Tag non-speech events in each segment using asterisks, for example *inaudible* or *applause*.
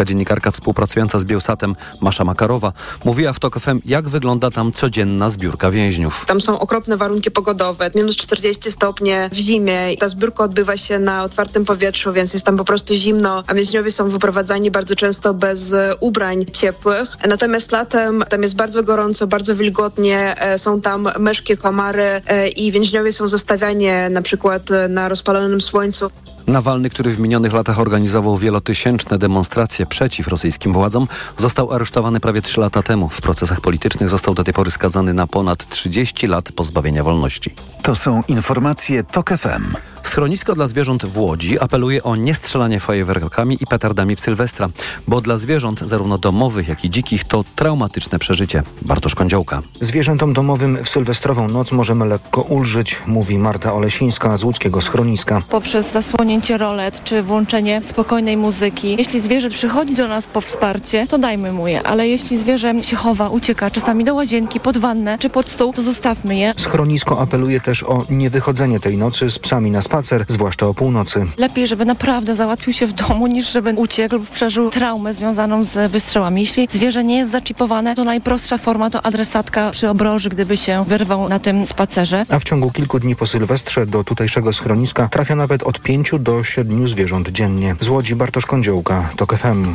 rosyjska dziennikarka współpracująca z Bielsatem Masza Makarowa mówiła w TOK FM, jak wygląda tam codzienna zbiórka więźniów. Tam są okropne warunki pogodowe, minus 40 stopnie w zimie. Ta zbiórka odbywa się na otwartym powietrzu, więc jest tam po prostu zimno, a więźniowie są wyprowadzani bardzo często bez ubrań ciepłych. Natomiast latem tam jest bardzo gorąco, bardzo wilgotnie, e, są tam myszki, komary e, i więźniowie są zostawiani na przykład na rozpalonym słońcu. Nawalny, który w minionych latach organizował wielotysięczne demonstracje przeciw rosyjskim władzom, został aresztowany prawie trzy lata temu. W procesach politycznych został do tej pory skazany na ponad 30 lat pozbawienia wolności. To są informacje TOK FM. Schronisko dla zwierząt w Łodzi apeluje o niestrzelanie fajerwerkami i petardami w Sylwestra, bo dla zwierząt zarówno domowych, jak i dzikich to traumatyczne przeżycie. Bartosz Kądziołka. Zwierzętom domowym w sylwestrową noc możemy lekko ulżyć, mówi Marta Olesińska z łódzkiego schroniska. Poprzez zasłonięcie rolet czy włączenie spokojnej muzyki. Jeśli zwierzę przychodzi do nas po wsparcie, to dajmy mu je, ale jeśli zwierzę się chowa, ucieka czasami do łazienki, pod wannę czy pod stół, to zostawmy je. Schronisko apeluje też o niewychodzenie tej nocy z psami na spacer, zwłaszcza o północy. Lepiej, żeby naprawdę załatwił się w domu, niż żeby uciekł lub przeżył traumę związaną z wystrzałami. Jeśli zwierzę nie jest zaczipowane, to najprostsza forma to adresatka przy obroży, gdyby się wyrwał na tym spacerze. A w ciągu kilku dni po Sylwestrze do tutejszego schroniska trafia nawet od pięciu do siedmiu zwierząt dziennie. Z Łodzi Bartosz Kądziołka, TOK FM.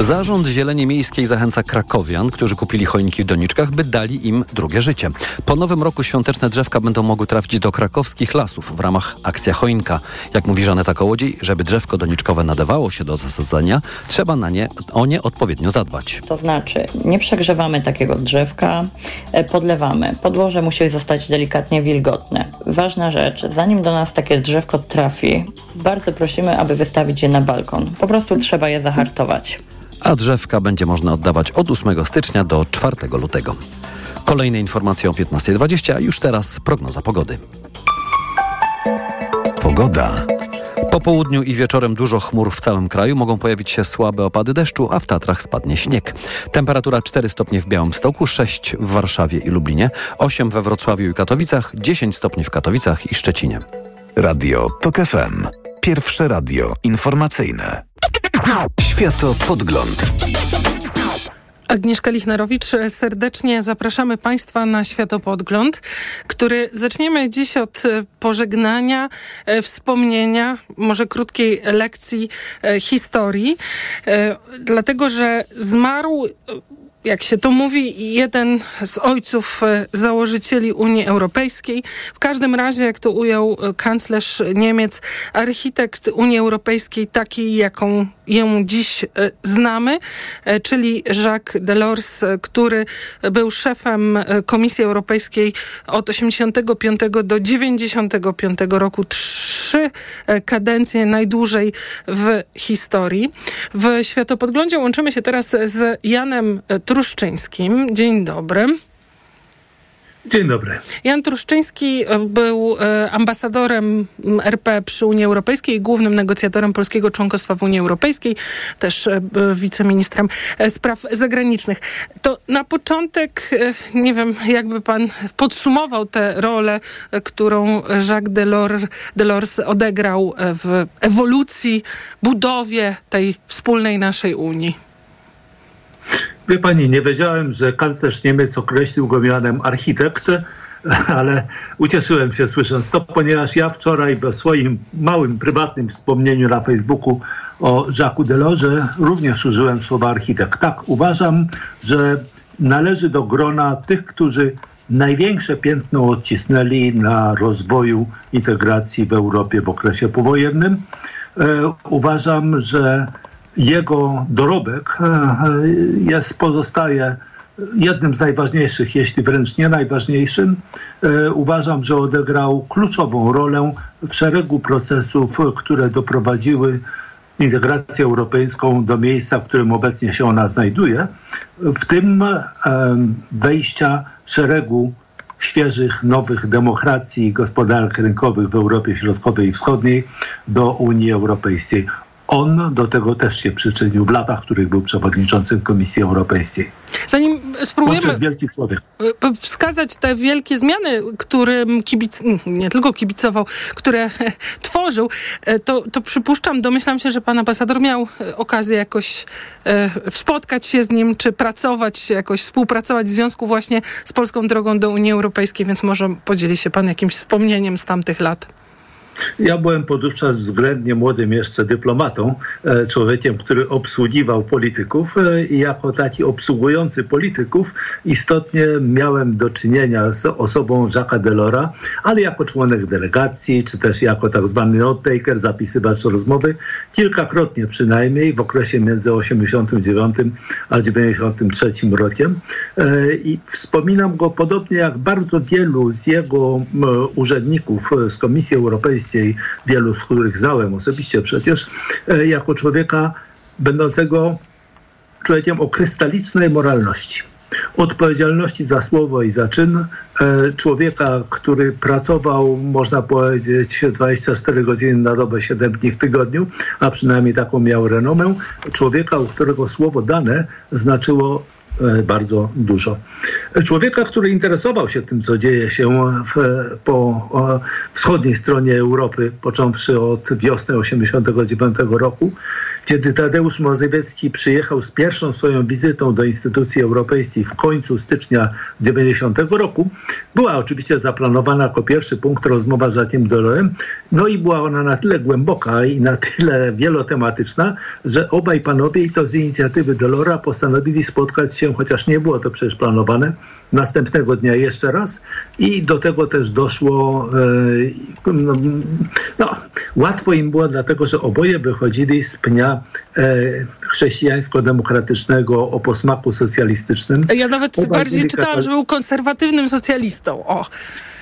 Zarząd Zieleni Miejskiej zachęca krakowian, którzy kupili choinki w doniczkach, by dali im drugie życie. Po nowym roku świąteczne drzewka będą mogły trafić do krakowskich lasów w ramach Akcja Choinka. Jak mówi Żaneta Kołodziej, żeby drzewko doniczkowe nadawało się do zasadzenia, trzeba na nie, o nie odpowiednio zadbać. To znaczy, nie przegrzewamy takiego drzewka, e, podlewamy. Podłoże musi zostać delikatnie wilgotne. Ważna rzecz, zanim do nas takie drzewko trafi, bardzo prosimy, aby wystawić je na balkon. Po prostu trzeba je zahartować. A drzewka będzie można oddawać od 8 stycznia do 4 lutego. Kolejne informacje o 15.20, a już teraz prognoza pogody. Pogoda. Po południu i wieczorem dużo chmur w całym kraju. Mogą pojawić się słabe opady deszczu, a w Tatrach spadnie śnieg. Temperatura 4 stopnie w Białymstoku, 6 w Warszawie i Lublinie, 8 we Wrocławiu i Katowicach, 10 stopni w Katowicach i Szczecinie. Radio TOK FM. Pierwsze radio informacyjne. Światopodgląd. Agnieszka Lichnerowicz, serdecznie zapraszamy Państwa na Światopodgląd, który zaczniemy dziś od e, pożegnania, e, wspomnienia, może krótkiej lekcji e, historii, dlatego że zmarł jak się to mówi, jeden z ojców założycieli Unii Europejskiej. W każdym razie, jak to ujął kanclerz Niemiec, architekt Unii Europejskiej takiej, jaką ją dziś znamy, czyli Jacques Delors, który był szefem Komisji Europejskiej od 85 do 95 roku. Trzy kadencje najdłużej w historii. W Światopodglądzie łączymy się teraz z Janem Truszczyńskim. Dzień dobry. Dzień dobry. Jan Truszczyński był ambasadorem RP przy Unii Europejskiej, głównym negocjatorem polskiego członkostwa w Unii Europejskiej, też wiceministrem spraw zagranicznych. To na początek, nie wiem, jakby pan podsumował tę rolę, którą Jacques Delors, Delors odegrał w ewolucji, budowie tej wspólnej naszej Unii. Wie pani, nie wiedziałem, że kanclerz Niemiec określił go mianem architekt, *laughs* ale ucieszyłem się słysząc to, ponieważ ja wczoraj w swoim małym, prywatnym wspomnieniu na Facebooku o Jacques Delorze również użyłem słowa architekt. Tak, uważam, że należy do grona tych, którzy największe piętno odcisnęli na rozwoju integracji w Europie w okresie powojennym. Uważam, że jego dorobek jest, pozostaje jednym z najważniejszych, jeśli wręcz nie najważniejszym. Uważam, że odegrał kluczową rolę w szeregu procesów, które doprowadziły integrację europejską do miejsca, w którym obecnie się ona znajduje, w tym wejścia szeregu świeżych, nowych demokracji i gospodarek rynkowych w Europie Środkowej i Wschodniej do Unii Europejskiej. On do tego też się przyczynił w latach, w których był przewodniczącym Komisji Europejskiej. Zanim spróbujemy człowiek. wskazać te wielkie zmiany, którym kibic, *laughs* nie tylko kibicował, które *laughs* tworzył, to, to przypuszczam, domyślam się, że pan ambasador miał okazję jakoś spotkać się z nim, czy pracować, jakoś współpracować w związku właśnie z polską drogą do Unii Europejskiej, więc może podzieli się pan jakimś wspomnieniem z tamtych lat. Ja byłem podówczas względnie młodym jeszcze dyplomatą, e, człowiekiem, który obsługiwał polityków e, i jako taki obsługujący polityków istotnie miałem do czynienia z osobą Jacques'a Delora, ale jako członek delegacji, czy też jako tak zwany note-taker, zapisywacz rozmowy, kilkakrotnie przynajmniej w okresie między 89 a 93 rokiem. E, I wspominam go podobnie jak bardzo wielu z jego urzędników z Komisji Europejskiej, Europejskiej, wielu z których znałem osobiście przecież, e, jako człowieka będącego człowiekiem o krystalicznej moralności. Odpowiedzialności za słowo i za czyn e, człowieka, który pracował, można powiedzieć, 24 godziny na dobę, 7 dni w tygodniu, a przynajmniej taką miał renomę, człowieka, u którego słowo dane znaczyło bardzo dużo. Człowieka, który interesował się tym, co dzieje się w, po wschodniej stronie Europy, począwszy od wiosny 1989 roku, kiedy Tadeusz Mozywiecki przyjechał z pierwszą swoją wizytą do instytucji europejskiej w końcu stycznia 90 roku, była oczywiście zaplanowana jako pierwszy punkt rozmowa z Jacques'em Delorem, no i była ona na tyle głęboka i na tyle wielotematyczna, że obaj panowie i to z inicjatywy Delora postanowili spotkać się, chociaż nie było to przecież planowane, następnego dnia jeszcze raz. I do tego też doszło, e, no, no, łatwo im było, dlatego że oboje wychodzili z pnia e, chrześcijańsko-demokratycznego o posmaku socjalistycznym. Ja nawet bardziej czytałam, że był konserwatywnym socjalistą. O.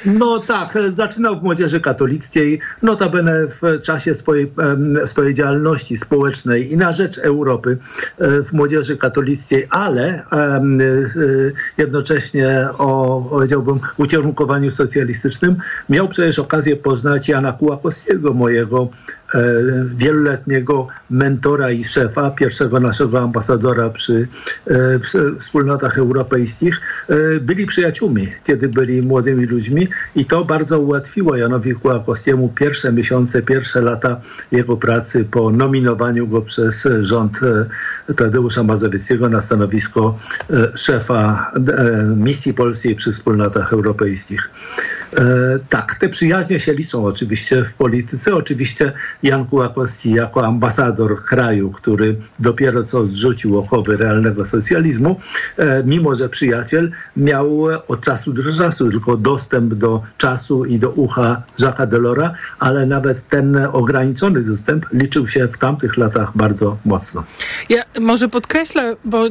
No tak, zaczynał w młodzieży katolickiej, notabene w czasie swojej, swojej działalności społecznej i na rzecz Europy e, w młodzieży katolickiej, ale e, jednocześnie o, powiedziałbym, ukierunkowaniu socjalistycznym. Miał przecież okazję poznać Jana Kułakowskiego, mojego E, wieloletniego mentora i szefa, pierwszego naszego ambasadora przy, e, wspólnotach europejskich, e, byli przyjaciółmi, kiedy byli młodymi ludźmi i to bardzo ułatwiło Janowi Kłakowskiemu pierwsze miesiące, pierwsze lata jego pracy po nominowaniu go przez rząd Tadeusza Mazowieckiego na stanowisko szefa misji polskiej przy wspólnotach europejskich. Tak, te przyjaźnie się liczą oczywiście w polityce. Oczywiście Jan Kułakowski jako ambasador kraju, który dopiero co zrzucił okowy realnego socjalizmu, e, mimo że przyjaciel miał od czasu do czasu tylko dostęp do czasu i do ucha Jacques'a Delora, ale nawet ten ograniczony dostęp liczył się w tamtych latach bardzo mocno. Ja może podkreślę, bo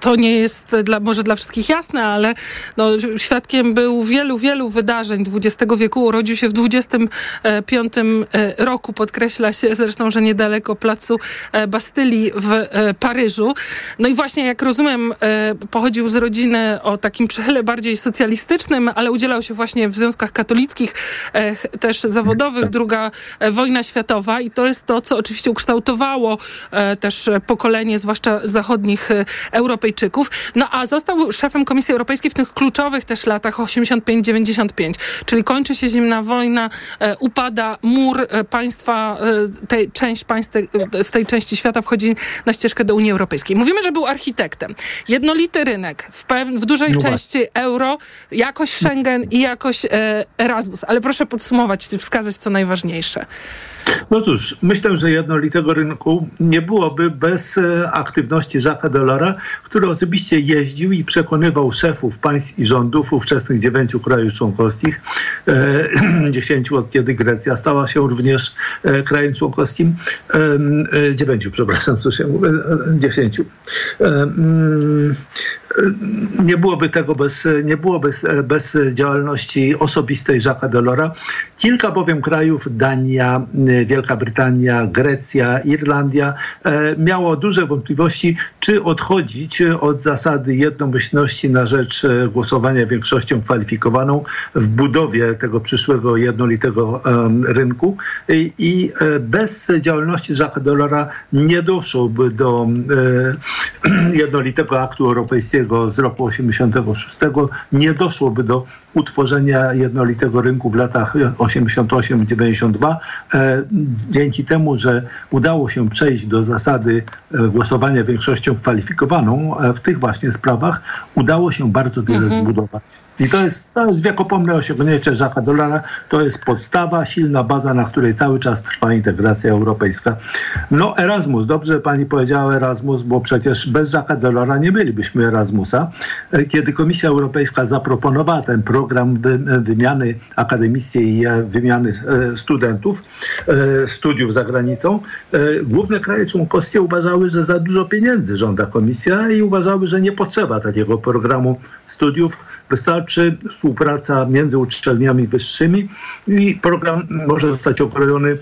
to nie jest dla, może dla wszystkich jasne, ale no, świadkiem był wielu, wielu wydarzeń XX wieku. Urodził się w 25 e, roku, podkreśla się zresztą, że niedaleko placu e, Bastylii w e, Paryżu. No i właśnie, jak rozumiem, pochodził z rodziny o takim przechyle bardziej socjalistycznym, ale udzielał się właśnie w związkach katolickich, też zawodowych, druga wojna światowa i to jest to, co oczywiście ukształtowało też pokolenie, zwłaszcza zachodnich Europejczyków. No a został szefem Komisji Europejskiej w tych kluczowych też latach 85-95, czyli kończy się zimna wojna, upada mur państwa E, tej, część państw z tej części świata wchodzi na ścieżkę do Unii Europejskiej. Mówimy, że był architektem. Jednolity rynek, w, w dużej no części euro, jakoś Schengen i jakoś e, Erasmus. Ale proszę podsumować, wskazać co najważniejsze. No cóż, myślę, że jednolitego rynku nie byłoby bez e, aktywności Jacques'a Delora, który osobiście jeździł i przekonywał szefów państw i rządów ówczesnych dziewięciu krajów członkowskich, e, *clears throat* dziesięciu od kiedy Grecja stała się również e, krajem członkowskim, dziewięciu, przepraszam, co się dziesięciu. E, nie byłoby tego bez, nie byłoby bez działalności osobistej Jacques'a Delora. Kilka bowiem krajów, Dania, Wielka Brytania, Grecja, Irlandia, e, miało duże wątpliwości, czy odchodzić od zasady jednomyślności na rzecz e, głosowania większością kwalifikowaną w budowie tego przyszłego jednolitego rynku. I e, bez działalności Jacques'a Delora nie doszłoby do *clears throat* jednolitego aktu europejskiego z roku 86, nie doszłoby do utworzenia jednolitego rynku w latach 88-92. E, dzięki temu, że udało się przejść do zasady e, głosowania większością kwalifikowaną e, w tych właśnie sprawach, udało się bardzo wiele mhm. zbudować. I to jest, to jest wiekopomne osiągnięcie Jacques'a Dolara. To jest podstawa, silna baza, na której cały czas trwa integracja europejska. No Erasmus, dobrze pani powiedziała Erasmus, bo przecież bez Jacques'a Dolara nie bylibyśmy Erasmusa. Kiedy Komisja Europejska zaproponowała ten program wymiany akademickiej i wymiany e, studentów, e, studiów za granicą, e, główne kraje członkowskie uważały, że za dużo pieniędzy żąda Komisja i uważały, że nie potrzeba takiego programu studiów Wystarczy współpraca między uczelniami wyższymi i program może zostać okrojony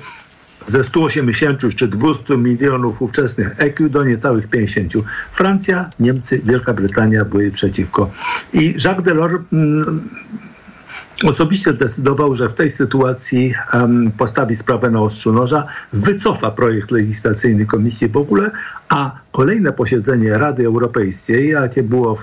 ze 180 czy 200 milionów ówczesnych EQ do niecałych 50. Francja, Niemcy, Wielka Brytania były przeciwko. I Jacques Delors mm, osobiście zdecydował, że w tej sytuacji um, postawi sprawę na ostrzu noża, wycofa projekt legislacyjny komisji w ogóle, a kolejne posiedzenie Rady Europejskiej, jakie było w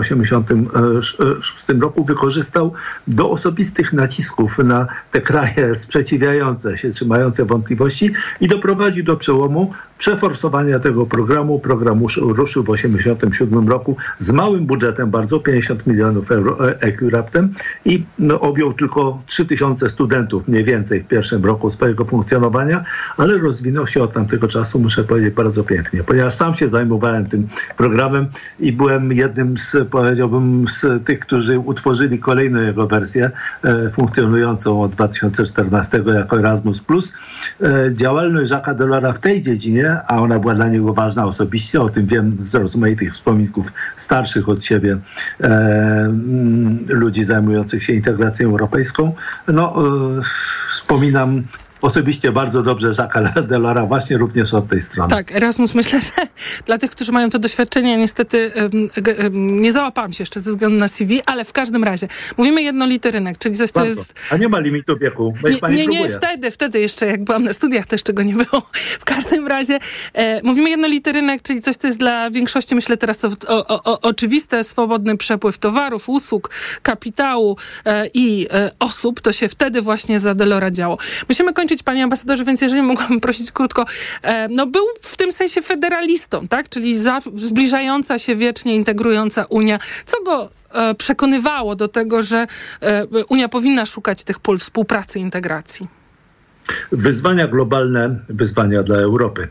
1986 roku, wykorzystał do osobistych nacisków na te kraje *laughs* sprzeciwiające się, trzymające wątpliwości i doprowadził do przełomu przeforsowania tego programu. Program ruszył w 1987 roku z małym budżetem, bardzo 50 milionów euro EQ raptem i no, objął tylko 3000 studentów mniej więcej w pierwszym roku swojego funkcjonowania, ale rozwinął się od tamtego czasu, muszę powiedzieć, bardzo pięknie, ponieważ sam się zajmowałem tym programem i byłem jednym z, powiedziałbym, z tych, którzy utworzyli kolejną jego wersję e, funkcjonującą od 2014 jako Erasmus+. E, działalność Jacques'a Delora w tej dziedzinie, a ona była dla niego ważna osobiście, o tym wiem z rozmaitych wspominków starszych od siebie e, ludzi zajmujących się integracją europejską. No, e, wspominam osobiście bardzo dobrze Jacques'a Delora właśnie również od tej strony. Tak, Erasmus myślę, że *laughs* dla tych, którzy mają to doświadczenie, niestety nie załapałam się jeszcze ze względu na CV, ale w każdym razie mówimy jednolity rynek, czyli coś, co jest... A nie ma limitu wieku. Nie, nie, nie, wtedy, wtedy jeszcze jak byłam na studiach, też czego nie było. *laughs* W każdym razie e, mówimy jednolity rynek, czyli coś, co jest dla większości, myślę teraz o, o, o, oczywiste, swobodny przepływ towarów, usług, kapitału e, i e, osób, to się wtedy właśnie za Delora działo. Musimy kończyć kończyć, panie ambasadorze, więc jeżeli mogłabym *laughs* prosić krótko, e, no był w tym sensie federalistą, tak? Czyli za, zbliżająca się wiecznie, integrująca Unia. Co go e, przekonywało do tego, że e, Unia powinna szukać tych pól współpracy integracji? wyzwania globalne, wyzwania dla Europy.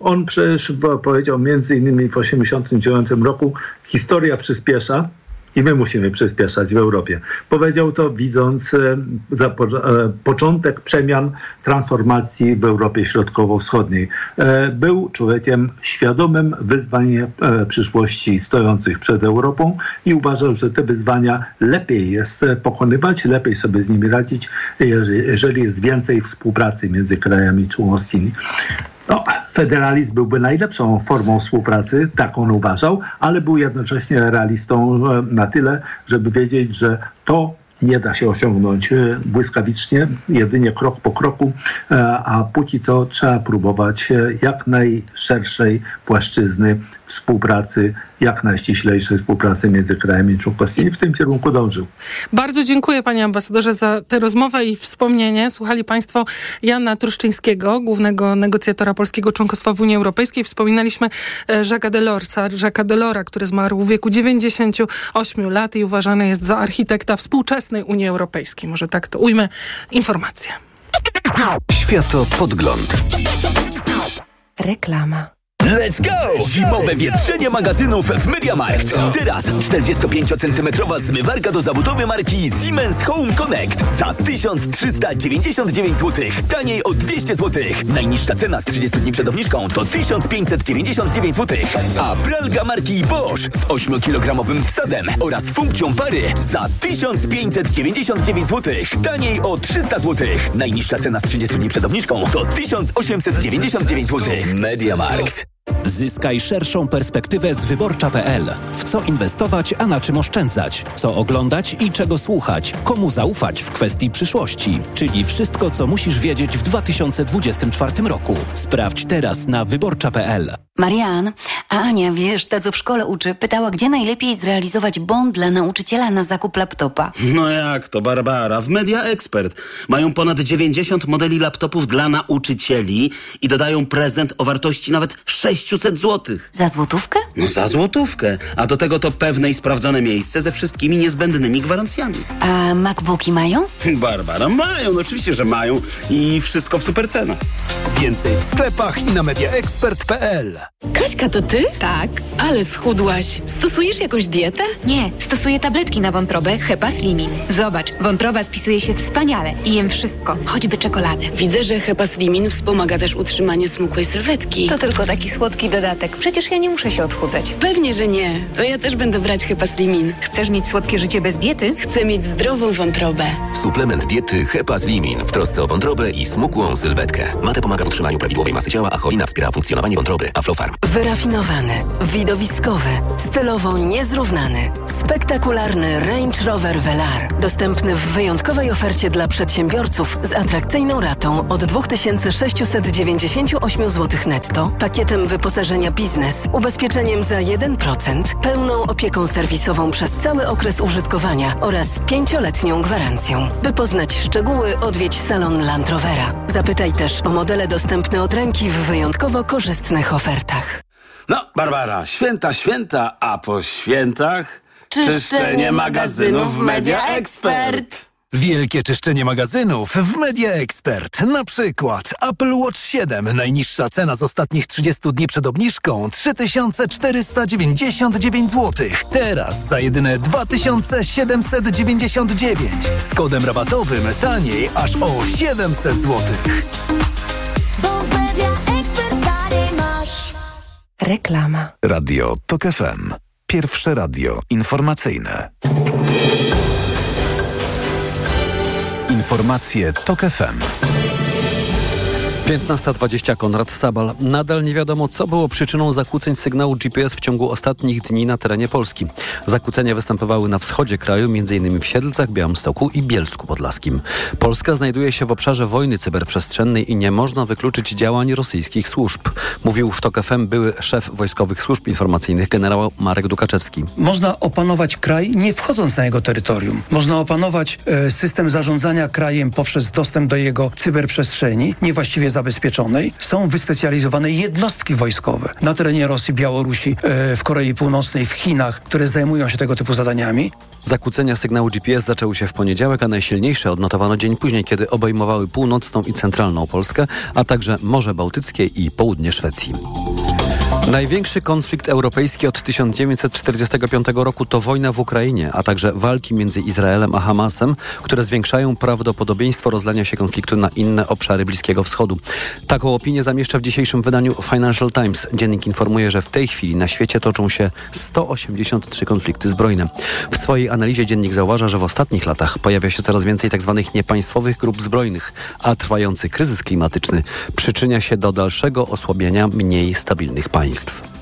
On przecież powiedział między innymi w 1989 roku, historia przyspiesza, i my musimy przyspieszać w Europie. Powiedział to widząc e, e, początek przemian transformacji w Europie Środkowo-Wschodniej. E, był człowiekiem świadomym wyzwań przyszłości stojących przed Europą i uważał, że te wyzwania lepiej jest pokonywać, lepiej sobie z nimi radzić, jeżeli jest więcej współpracy między krajami członkowskimi. No, federalizm byłby najlepszą formą współpracy, tak on uważał, ale był jednocześnie realistą e, na tyle, żeby wiedzieć, że to nie da się osiągnąć e, błyskawicznie, jedynie krok po kroku, e, a póki co trzeba próbować jak najszerszej płaszczyzny współpracy, jak najściślejszej współpracy między krajami członkowskimi. W tym kierunku dążył. Bardzo dziękuję panie ambasadorze za tę rozmowę i wspomnienie. Słuchali państwo Jana Truszczyńskiego, głównego negocjatora polskiego członkostwa w Unii Europejskiej. Wspominaliśmy e, Jacques'a Delorsa, Jacques'a Delora, który zmarł w wieku 98 lat i uważany jest za architekta współczesnej Unii Europejskiej. Może tak to ujmę informację. Światopodgląd. Reklama. Let's go! Zimowe wietrzenie magazynów w MediaMarkt. Teraz 45-centymetrowa zmywarka do zabudowy marki Siemens Home Connect za 1399 zł. Taniej o 200 zł. Najniższa cena z 30 dni przed obniżką to 1599 zł. A pralka marki Bosch z 8-kilogramowym wsadem oraz funkcją pary za 1599 zł. Taniej o 300 zł. Najniższa cena z 30 dni przed obniżką to 1899 zł. MediaMarkt. Zyskaj szerszą perspektywę z wyborcza.pl. W co inwestować, a na czym oszczędzać? Co oglądać i czego słuchać? Komu zaufać w kwestii przyszłości? Czyli wszystko, co musisz wiedzieć w 2024 roku. Sprawdź teraz na wyborcza.pl. Marian, a Ania, wiesz, ta co w szkole uczy, pytała, gdzie najlepiej zrealizować bond dla nauczyciela na zakup laptopa. No jak to, Barbara? W Media Expert mają ponad 90 modeli laptopów dla nauczycieli i dodają prezent o wartości nawet 600 zł. Za złotówkę? No za złotówkę. A do tego to pewne i sprawdzone miejsce ze wszystkimi niezbędnymi gwarancjami. A MacBooki mają? *laughs* Barbara, mają, no oczywiście, że mają i wszystko w super cenach. Więcej w sklepach i na mediaexpert.pl. Kaśka, to ty? Tak. Ale schudłaś. Stosujesz jakąś dietę? Nie, stosuję tabletki na wątrobę Hepa Slimin. Zobacz, wątroba spisuje się wspaniale i jem wszystko, choćby czekoladę. Widzę, że Hepa Slimin wspomaga też utrzymanie smukłej sylwetki. To tylko taki słodki dodatek. Przecież ja nie muszę się odchudzać. Pewnie, że nie. To ja też będę brać Hepa Slimin. Chcesz mieć słodkie życie bez diety? Chcę mieć zdrową wątrobę. Suplement diety Hepa Slimin w trosce o wątrobę i smukłą sylwetkę. Mate pomaga w utrzymaniu prawidłowej masy ciała, a cholina wspiera funkcjonowanie wątroby. Aflofarm. Wyrafinowany, widowiskowy, stylowo niezrównany, spektakularny Range Rover Velar. Dostępny w wyjątkowej ofercie dla przedsiębiorców z atrakcyjną ratą od 2698 zł netto, pakietem wyposażenia biznes, ubezpieczeniem za 1%, pełną opieką serwisową przez cały okres użytkowania oraz pięcioletnią gwarancją. By poznać szczegóły, odwiedź salon Land Rovera. Zapytaj też o modele dostępne od ręki w wyjątkowo korzystnych ofertach. No, Barbara, święta, święta, a po świętach... Czyszczenie magazynów Media Expert. Wielkie czyszczenie magazynów w Media Expert. Na przykład Apple Watch 7. Najniższa cena z ostatnich 30 dni przed obniżką 3499 zł. Teraz za jedyne 2799. Z kodem rabatowym taniej aż o 700 zł. Reklama. Radio TOK FM. Pierwsze radio informacyjne. Informacje TOK FM. 15.20 Konrad Sabal. Nadal nie wiadomo, co było przyczyną zakłóceń sygnału GPS w ciągu ostatnich dni na terenie Polski. Zakłócenia występowały na wschodzie kraju, m.in. w Siedlcach, Białymstoku i Bielsku Podlaskim. Polska znajduje się w obszarze wojny cyberprzestrzennej i nie można wykluczyć działań rosyjskich służb. Mówił w TOK FM były szef wojskowych służb informacyjnych generał Marek Dukaczewski. Można opanować kraj nie wchodząc na jego terytorium. Można opanować e, system zarządzania krajem poprzez dostęp do jego cyberprzestrzeni, niewłaściwie zabezpieczonej. Są wyspecjalizowane jednostki wojskowe na terenie Rosji, Białorusi, e, w Korei Północnej, w Chinach, które zajmują się tego typu zadaniami. Zakłócenia sygnału GPS zaczęły się w poniedziałek, a najsilniejsze odnotowano dzień później, kiedy obejmowały północną i centralną Polskę, a także Morze Bałtyckie i południe Szwecji. Największy konflikt europejski od 1945 roku to wojna w Ukrainie, a także walki między Izraelem a Hamasem, które zwiększają prawdopodobieństwo rozlania się konfliktu na inne obszary Bliskiego Wschodu. Taką opinię zamieszcza w dzisiejszym wydaniu Financial Times. Dziennik informuje, że w tej chwili na świecie toczą się 183 konflikty zbrojne. W swojej analizie dziennik zauważa, że w ostatnich latach pojawia się coraz więcej tzw. niepaństwowych grup zbrojnych, a trwający kryzys klimatyczny przyczynia się do dalszego osłabiania mniej stabilnych państw.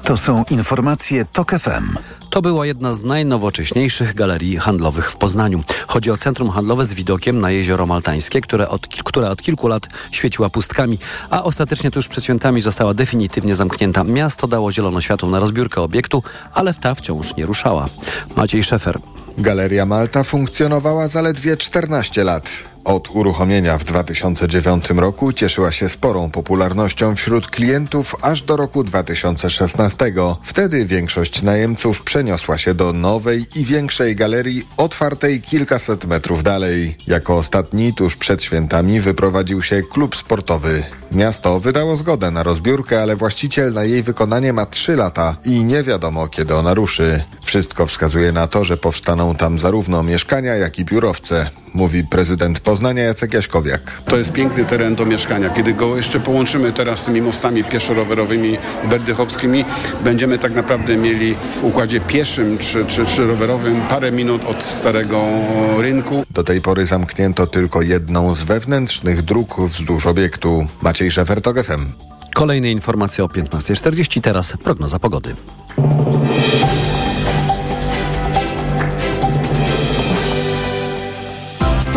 To są informacje TOK FM. To była jedna z najnowocześniejszych galerii handlowych w Poznaniu. Chodzi o centrum handlowe z widokiem na jezioro Maltańskie, które od, która od kilku lat świeciła pustkami, a ostatecznie tuż przed świętami została definitywnie zamknięta. Miasto dało zielono światło na rozbiórkę obiektu, ale ta wciąż nie ruszała. Maciej Szefer. Galeria Malta funkcjonowała zaledwie 14 lat. Od uruchomienia w 2009 roku cieszyła się sporą popularnością wśród klientów aż do roku 2016. Wtedy większość najemców przeniosła się do nowej i większej galerii otwartej kilkaset metrów dalej. Jako ostatni tuż przed świętami wyprowadził się klub sportowy. Miasto wydało zgodę na rozbiórkę, ale właściciel na jej wykonanie ma 3 lata i nie wiadomo kiedy ona ruszy. Wszystko wskazuje na to, że powstaną tam zarówno mieszkania, jak i biurowce, mówi prezydent Poznania Jacek Jaśkowiak. To jest piękny teren do mieszkania. Kiedy go jeszcze połączymy teraz z tymi mostami pieszo-rowerowymi, berdychowskimi, będziemy tak naprawdę mieli w układzie pieszym czy, czy, czy rowerowym parę minut od starego rynku. Do tej pory zamknięto tylko jedną z wewnętrznych dróg wzdłuż obiektu. Maciej Szefer, TOG FM. Kolejne informacje o 15.40, teraz prognoza pogody.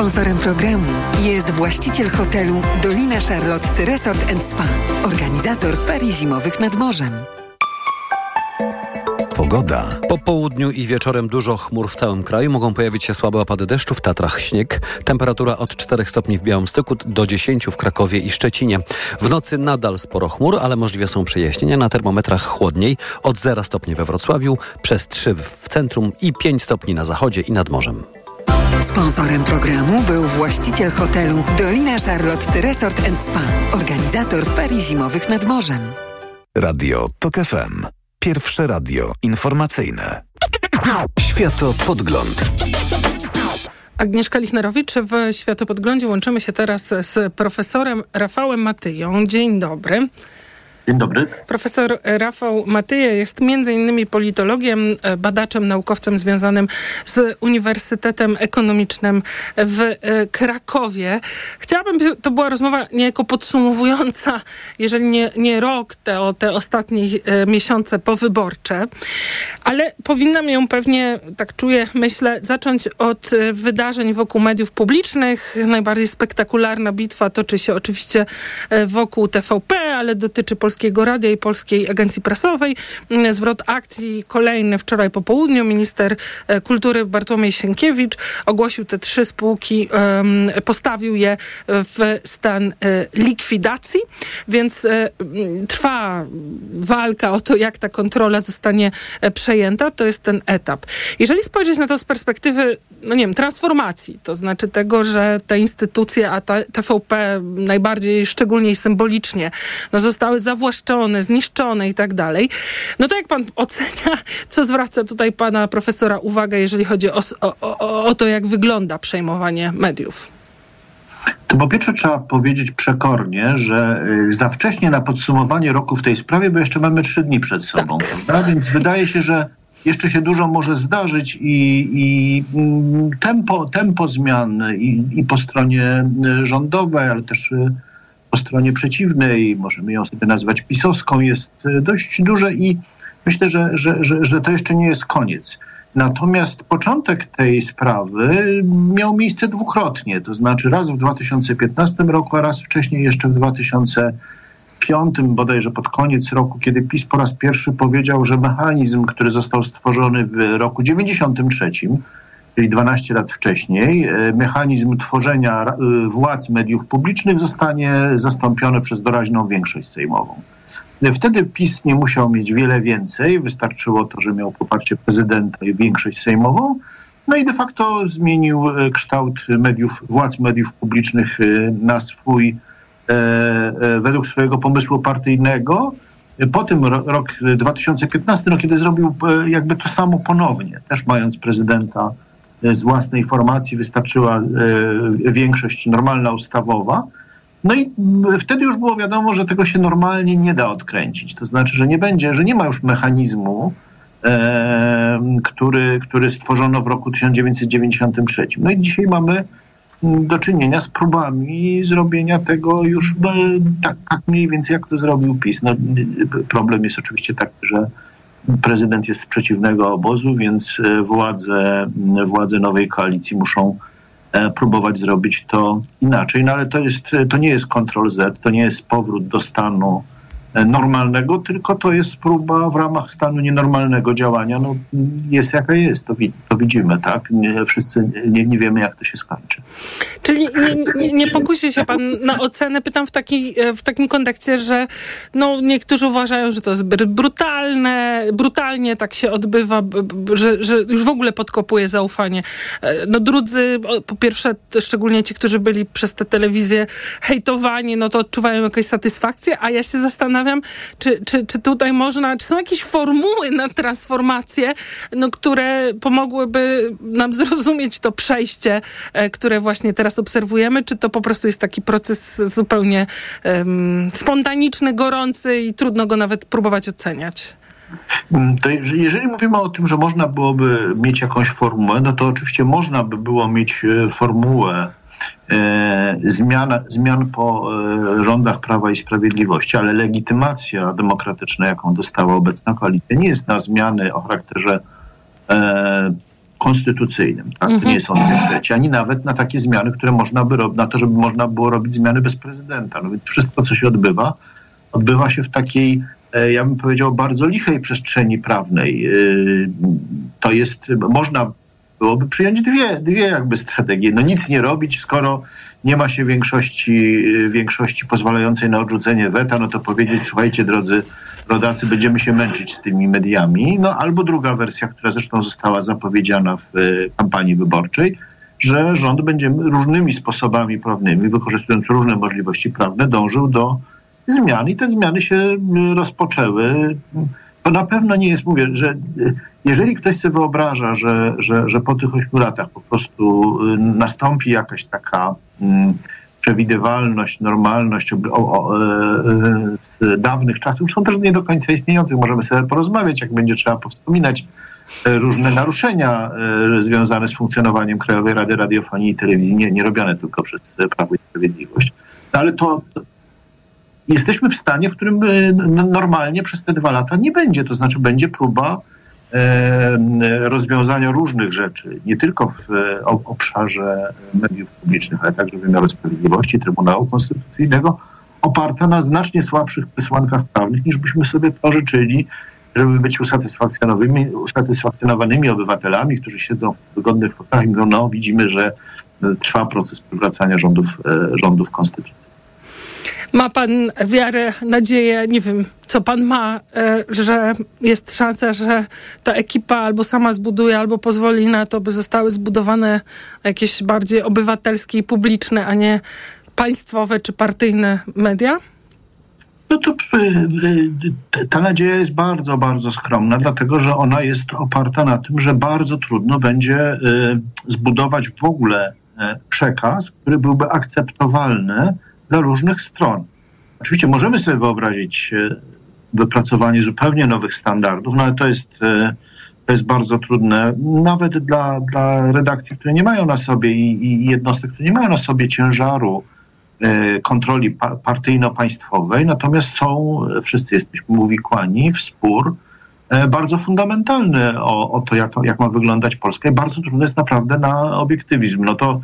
Sponsorem programu jest właściciel hotelu Dolina Charlotte Resort Spa, organizator ferii zimowych nad morzem. Pogoda. Po południu i wieczorem dużo chmur w całym kraju. Mogą pojawić się słabe opady deszczu, w Tatrach śnieg. Temperatura od 4 stopni w Białymstoku do 10 w Krakowie i Szczecinie. W nocy nadal sporo chmur, ale możliwe są przejaśnienia. Na termometrach chłodniej od 0 stopni we Wrocławiu, przez 3 w centrum i 5 stopni na zachodzie i nad morzem. Sponsorem programu był właściciel hotelu Dolina Charlotte Resort Spa, organizator ferii zimowych nad morzem. Radio TOK FM. Pierwsze radio informacyjne. Światopodgląd. Agnieszka Lichnerowicz w Światopodglądzie. Łączymy się teraz z profesorem Rafałem Matyją. Dzień dobry. Dzień dobry. Profesor Rafał Matyja jest między innymi politologiem, badaczem, naukowcem związanym z Uniwersytetem Ekonomicznym w Krakowie. Chciałabym, by to była rozmowa niejako podsumowująca, jeżeli nie, nie rok, te, o te ostatnie miesiące powyborcze, ale powinnam ją pewnie, tak czuję, myślę, zacząć od wydarzeń wokół mediów publicznych. Najbardziej spektakularna bitwa toczy się oczywiście wokół TVP, ale dotyczy Polskiego Radia i Polskiej Agencji Prasowej. Zwrot akcji kolejny wczoraj po południu. Minister Kultury Bartłomiej Sienkiewicz ogłosił te trzy spółki, postawił je w stan likwidacji, więc trwa walka o to, jak ta kontrola zostanie przejęta. To jest ten etap. Jeżeli spojrzeć na to z perspektywy, no nie wiem, transformacji, to znaczy tego, że te instytucje, a ta TVP najbardziej, szczególnie symbolicznie, no zostały zawłaszczone, zniszczone i tak dalej. No to jak pan ocenia, co zwraca tutaj pana profesora uwagę, jeżeli chodzi o, o, o to, jak wygląda przejmowanie mediów? To po pierwsze trzeba powiedzieć przekornie, że za wcześnie na podsumowanie roku w tej sprawie, bo jeszcze mamy trzy dni przed sobą, tak. Więc wydaje się, że jeszcze się dużo może zdarzyć i, i tempo, tempo zmian i, i po stronie rządowej, ale też po stronie przeciwnej, możemy ją sobie nazwać pisowską, jest dość duże i myślę, że, że, że, że to jeszcze nie jest koniec. Natomiast początek tej sprawy miał miejsce dwukrotnie, to znaczy raz w 2015 roku, a raz wcześniej jeszcze w 2005, bodajże pod koniec roku, kiedy PiS po raz pierwszy powiedział, że mechanizm, który został stworzony w roku 93, czyli 12 lat wcześniej, mechanizm tworzenia władz mediów publicznych zostanie zastąpiony przez doraźną większość sejmową. Wtedy PiS nie musiał mieć wiele więcej, wystarczyło to, że miał poparcie prezydenta i większość sejmową, no i de facto zmienił kształt mediów, władz mediów publicznych na swój, według swojego pomysłu partyjnego. Potem rok 2015, no kiedy zrobił jakby to samo ponownie, też mając prezydenta z własnej formacji, wystarczyła większość normalna ustawowa. No i wtedy już było wiadomo, że tego się normalnie nie da odkręcić. To znaczy, że nie będzie, że nie ma już mechanizmu, e, który, który stworzono w roku 1993. No i dzisiaj mamy do czynienia z próbami zrobienia tego już no, tak, tak mniej więcej, jak to zrobił PiS. No, problem jest oczywiście taki, że prezydent jest z przeciwnego obozu, więc władze, władze nowej koalicji muszą próbować zrobić to inaczej. No ale to, jest, to nie jest Ctrl Z, to nie jest powrót do stanu e, normalnego, tylko to jest próba w ramach stanu nienormalnego działania. No, jest jaka jest, to, to widzimy, tak? Nie, wszyscy nie, nie wiemy, jak to się skończy. Czyli nie, nie, nie pokusi się pan na ocenę. Pytam w, taki, w takim kontekście, że no, niektórzy uważają, że to jest brutalne, brutalnie tak się odbywa, że, że już w ogóle podkopuje zaufanie. No drudzy, po pierwsze, szczególnie ci, którzy byli przez te telewizje hejtowani, no to odczuwają jakąś satysfakcję, a ja się zastanawiam, czy, czy, czy tutaj można, czy są jakieś formuły na transformację, no, które pomogłyby nam zrozumieć to przejście, e, które właśnie teraz obserwujemy, czy to po prostu jest taki proces zupełnie um, spontaniczny, gorący i trudno go nawet próbować oceniać? Mm, to jeżeli mówimy o tym, że można byłoby mieć jakąś formułę, no to oczywiście można by było mieć e, formułę zmian, zmian po e, rządach Prawa i Sprawiedliwości, ale legitymacja demokratyczna, jaką dostała obecna koalicja, nie jest na zmiany o charakterze e, konstytucyjnym. Tak? To nie jest on trzeci, ani nawet na takie zmiany, które można by robić, na to, żeby można było robić zmiany bez prezydenta. No więc wszystko, co się odbywa, odbywa się w takiej E, ja bym powiedział, bardzo lichej przestrzeni prawnej. E, to jest, można byłoby przyjąć dwie, dwie jakby strategie. No nic nie robić, skoro nie ma się większości, większości pozwalającej na odrzucenie weta, no to powiedzieć, słuchajcie drodzy rodacy, będziemy się męczyć z tymi mediami. No albo druga wersja, która zresztą została zapowiedziana w e, kampanii wyborczej, że rząd będzie różnymi sposobami prawnymi, wykorzystując różne możliwości prawne, dążył do zmian i te zmiany się y, rozpoczęły. To na pewno nie jest, mówię, że y, jeżeli ktoś sobie wyobraża, że, że, że po tych ośmiu latach po prostu y, nastąpi jakaś taka mm, przewidywalność, normalność o, o, z dawnych czasów, są też nie do końca istniejących. Możemy sobie porozmawiać, jak będzie trzeba powspominać różne naruszenia związane z funkcjonowaniem Krajowej Rady Radiofonii i Telewizji, nie, nie robione tylko przez Prawo i Sprawiedliwość. No ale to, jesteśmy w stanie, w którym e, normalnie przez te dwa lata nie będzie. To znaczy będzie próba e, rozwiązania różnych rzeczy, nie tylko w e, obszarze mediów publicznych, ale także wymiaru sprawiedliwości, Trybunału Konstytucyjnego, oparta na znacznie słabszych przesłankach prawnych, niż byśmy sobie to życzyli, żeby być usatysfakcjonowanymi obywatelami, którzy siedzą w wygodnych fotelach i mówią, no widzimy, że trwa proces przywracania rządów, rządów konstytucji. Ma pan wiarę, nadzieję, nie wiem, co pan ma, e, że jest szansa, że ta ekipa albo sama zbuduje, albo pozwoli na to, by zostały zbudowane jakieś bardziej obywatelskie i publiczne, a nie państwowe czy partyjne media? No to e, ta nadzieja jest bardzo, bardzo skromna, dlatego że ona jest oparta na tym, że bardzo trudno będzie e, zbudować w ogóle przekaz, który byłby akceptowalny dla różnych stron. Oczywiście możemy sobie wyobrazić e, wypracowanie zupełnie nowych standardów, no ale to jest, e, to jest bardzo trudne, nawet dla, dla redakcji, które nie mają na sobie i, i jednostek, które nie mają na sobie ciężaru e, kontroli partyjno-państwowej, natomiast są, wszyscy jesteśmy uwikłani w spór bardzo fundamentalny o, o to, jak, jak ma wyglądać Polska i bardzo trudne jest naprawdę na obiektywizm. No to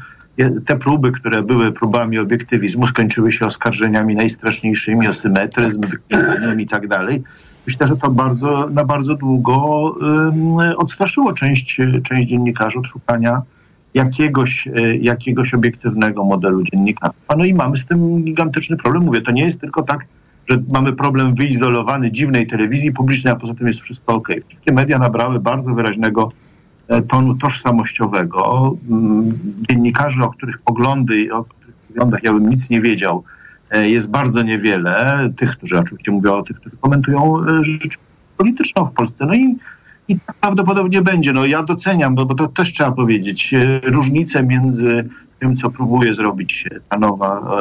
te próby, które były próbami obiektywizmu, skończyły się oskarżeniami najstraszniejszymi o symetryzm, wyklinaniem i tak dalej. Myślę, że to bardzo, na bardzo długo um, odstraszyło część, część dziennikarzy od szukania jakiegoś, e, jakiegoś obiektywnego modelu dziennikarstwa. No i mamy z tym gigantyczny problem. Mówię, to nie jest tylko tak, że mamy problem wyizolowany dziwnej telewizji publicznej, a poza tym jest wszystko ok. Wszystkie media nabrały bardzo wyraźnego tonu tożsamościowego. Mm, dziennikarzy, o których poglądy, o których poglądach ja bym nic nie wiedział, e, jest bardzo niewiele. Tych, którzy oczywiście mówią o tych, którzy komentują e, rzecz polityczną w Polsce. No i, i tak prawdopodobnie będzie. No ja doceniam, bo, bo to też trzeba powiedzieć, różnicę między tym, co próbuje zrobić ta nowa,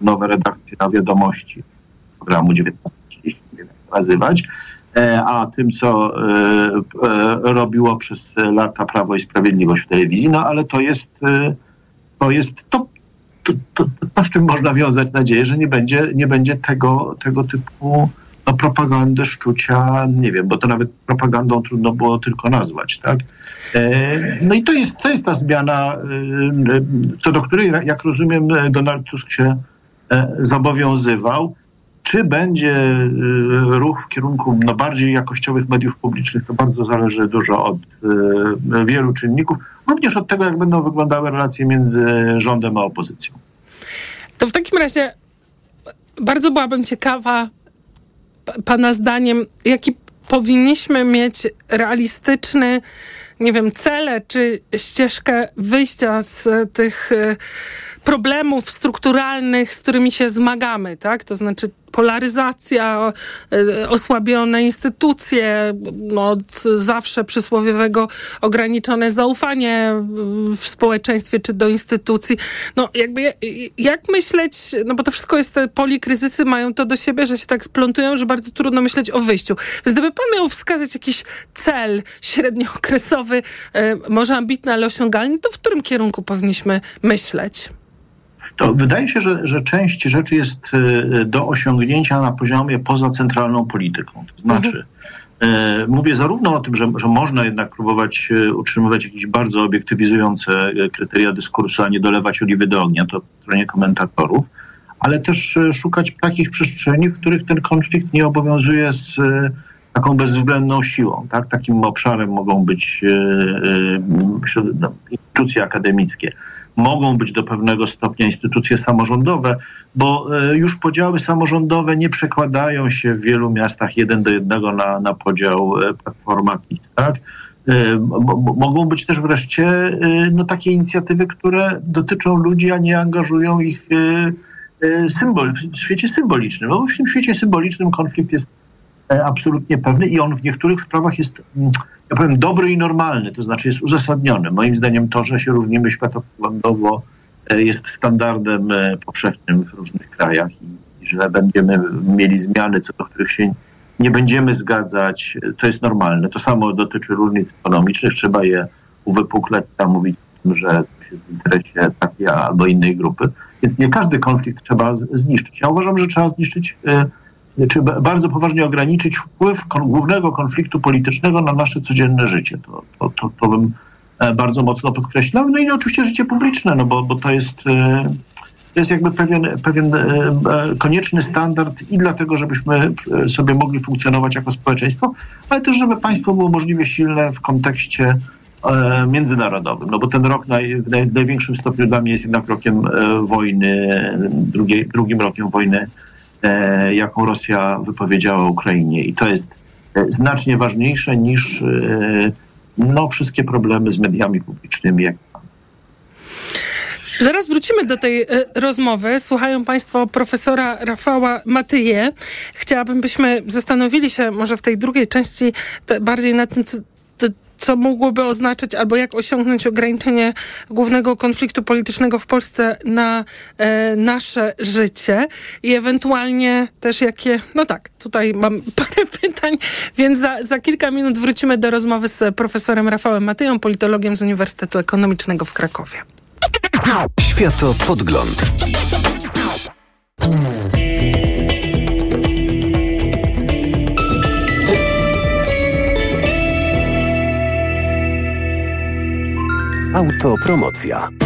nowe redakcje na wiadomości programu 1930, nie nazywać, E, a tym, co e, e, robiło przez lata Prawo i Sprawiedliwość w telewizji, no ale to jest to, jest to, to, to, to z czym można wiązać nadzieję, że nie będzie, nie będzie tego, tego typu no, propagandy, szczucia, nie wiem, bo to nawet propagandą trudno było tylko nazwać, tak? No i to jest, to jest ta zmiana, co do której, jak rozumiem, Donald Tusk się zobowiązywał. Czy będzie y, ruch w kierunku no, bardziej jakościowych mediów publicznych, to bardzo zależy dużo od y, wielu czynników, również od tego, jak będą wyglądały relacje między rządem a opozycją. To w takim razie bardzo byłabym ciekawa Pana zdaniem, jaki powinniśmy mieć realistyczny, nie wiem, cele czy ścieżkę wyjścia z tych y, problemów strukturalnych, z którymi się zmagamy, tak? To znaczy polaryzacja, e, osłabione instytucje, no, zawsze przysłowiowego ograniczone zaufanie w społeczeństwie czy do instytucji. No jakby jak myśleć, no bo to wszystko jest, te polikryzysy mają to do siebie, że się tak splątują, że bardzo trudno myśleć o wyjściu. Więc gdyby pan miał wskazać jakiś cel średniookresowy, e, może ambitny, ale osiągalny, to w którym kierunku powinniśmy myśleć? To wydaje się, że, że część rzeczy jest e, do osiągnięcia na poziomie poza centralną polityką. To znaczy, mhm. mówię zarówno o tym, że, że można jednak próbować e, utrzymywać jakieś bardzo obiektywizujące kryteria dyskursu, a nie dolewać oliwy do ognia, to stronie komentatorów, ale też szukać takich przestrzeni, w których ten konflikt nie obowiązuje z taką bezwzględną siłą. Tak? Takim obszarem mogą być no, instytucje akademickie mogą być do pewnego stopnia instytucje samorządowe, bo e, już podziały samorządowe nie przekładają się w wielu miastach jeden do jednego na, na podział e, platforma tak? E, mogą być też wreszcie no, takie inicjatywy, które dotyczą ludzi, a nie angażują ich symbol, w świecie symbolicznym. No, w tym świecie symbolicznym konflikt jest absolutnie pewny i on w niektórych sprawach jest mm, ja powiem, dobry i normalny, to znaczy jest uzasadniony. Moim zdaniem to, że się różnimy światopoglądowo e, jest standardem e, powszechnym w różnych krajach i że będziemy mieli zmiany, co do których się nie będziemy zgadzać, e, to jest normalne. To samo dotyczy różnic ekonomicznych, trzeba je uwypuklać, a mówić, że to jest w interesie takiej albo innej grupy. Więc nie każdy konflikt trzeba zniszczyć. Ja uważam, że trzeba zniszczyć czy bardzo poważnie ograniczyć wpływ głównego konfliktu politycznego na nasze codzienne życie. To, to, to, to bym e, bardzo mocno podkreślał. No i oczywiście życie publiczne, no bo, bo to jest e, to jest jakby pewien, pewien e, konieczny standard i dlatego, żebyśmy sobie mogli funkcjonować jako społeczeństwo, ale też, żeby państwo było możliwie silne w kontekście międzynarodowym. No bo ten rok naj, w, naj, w największym stopniu dla mnie jest jednak rokiem wojny, drugie, drugim rokiem wojny jaką Rosja wypowiedziała Ukrainie. I to jest e, znacznie ważniejsze niż e, no, wszystkie problemy z mediami publicznymi. Zaraz wrócimy do tej rozmowy. Słuchają Państwo profesora Rafała Matyje. Chciałabym, byśmy zastanowili się może w tej drugiej części bardziej nad tym, co, mogłoby oznaczać albo jak osiągnąć ograniczenie głównego konfliktu politycznego w Polsce na e, nasze życie i ewentualnie też jakie, no tak, tutaj mam *laughs* parę pytań, więc za, za kilka minut wrócimy do rozmowy z profesorem Rafałem Matyją, politologiem z Uniwersytetu Ekonomicznego w Krakowie. Światopodgląd. Autopromocja.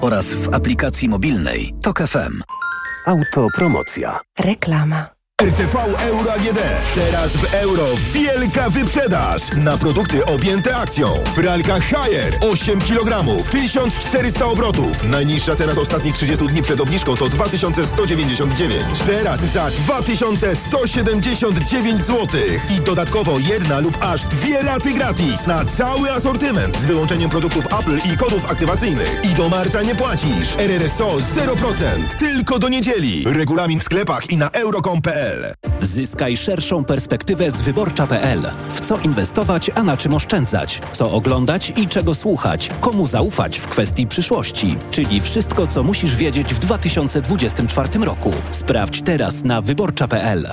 oraz w aplikacji mobilnej Tok FM. Autopromocja. Reklama. RTV Euro AGD. Teraz w euro wielka wyprzedaż na produkty objęte akcją. Pralka Haier 8 kg, 1400 obrotów. Najniższa teraz ostatnich 30 dni przed obniżką to 2199. Teraz za 2179 zł. I dodatkowo jedna lub aż dwie raty gratis na cały asortyment z wyłączeniem produktów Apple i kodów aktywacyjnych. I do marca nie płacisz. RRSO 0%. Tylko do niedzieli. Regulamin w sklepach i na euro.com.pl wyborcza.pl Zyskaj szerszą perspektywę z wyborcza.pl. W co inwestować, a na czym oszczędzać? Co oglądać i czego słuchać? Komu zaufać w kwestii przyszłości? Czyli wszystko, co musisz wiedzieć w 2024 roku. Sprawdź teraz na wyborcza.pl.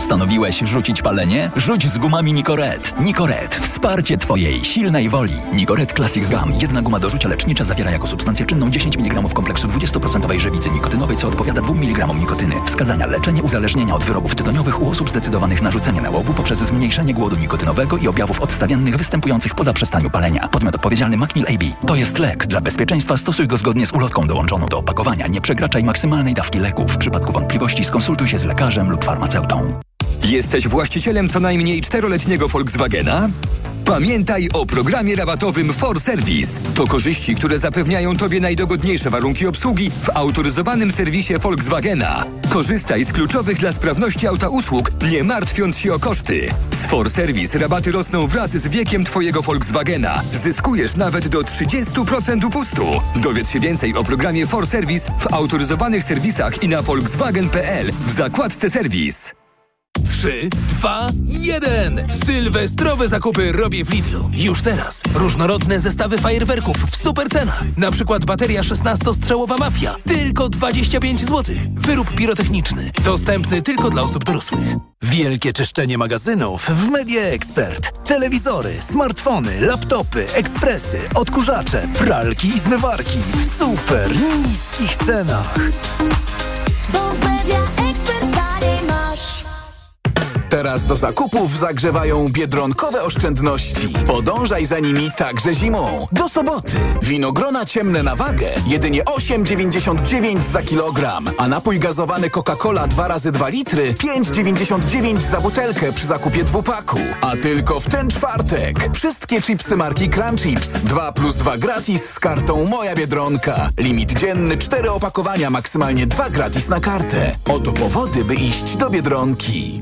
Postanowiłeś rzucić palenie? Rzuć z gumami Nicoret. Nicoret. Wsparcie Twojej silnej woli. Nicoret Classic Gum. Jedna guma do rzucia lecznicza zawiera jako substancję czynną 10 mg kompleksu 20% żywicy nikotynowej, co odpowiada 2 mg nikotyny. Wskazania leczenie uzależnienia od wyrobów tytoniowych u osób zdecydowanych na rzucenie nałogu poprzez zmniejszenie głodu nikotynowego i objawów odstawiennych występujących po zaprzestaniu palenia. Podmiot odpowiedzialny Macnil AB. To jest lek. Dla bezpieczeństwa stosuj go zgodnie z ulotką dołączoną do opakowania. Nie przekraczaj maksymalnej dawki leku. W przypadku wątpliwości skonsultuj się z lekarzem lub farmaceutą. Jesteś właścicielem co najmniej czteroletniego Volkswagena? Pamiętaj o programie rabatowym For Service. To korzyści, które zapewniają Tobie najdogodniejsze warunki obsługi w autoryzowanym serwisie Volkswagena. Korzystaj z kluczowych dla sprawności auta usług, nie martwiąc się o koszty. Z For Service rabaty rosną wraz z wiekiem Twojego Volkswagena. Zyskujesz nawet do 30% upustu. Dowiedz się więcej o programie For Service w autoryzowanych serwisach i na volkswagen.pl w zakładce serwis. 3, 2, 1. Sylwestrowe zakupy robię w Lidlu. Już teraz. Różnorodne zestawy fajerwerków w super cenach. Na przykład bateria 16-strzałowa Mafia. Tylko 25 zł. Wyrób pirotechniczny. Dostępny tylko dla osób dorosłych. Wielkie czyszczenie magazynów w Media Expert. Telewizory, smartfony, laptopy, ekspresy, odkurzacze, pralki i zmywarki w super niskich cenach. Teraz do zakupów zagrzewają biedronkowe oszczędności. Podążaj za nimi także zimą. Do soboty. Winogrona ciemne na wagę. Jedynie 8,99 za kilogram. A napój gazowany Coca-Cola 2 razy 2 litry 5,99 za butelkę przy zakupie dwupaku. A tylko w ten czwartek. Wszystkie chipsy marki Crunch Chips. 2 plus 2 gratis z kartą Moja Biedronka. Limit dzienny 4 opakowania, maksymalnie 2 gratis na kartę. Oto powody, by iść do Biedronki.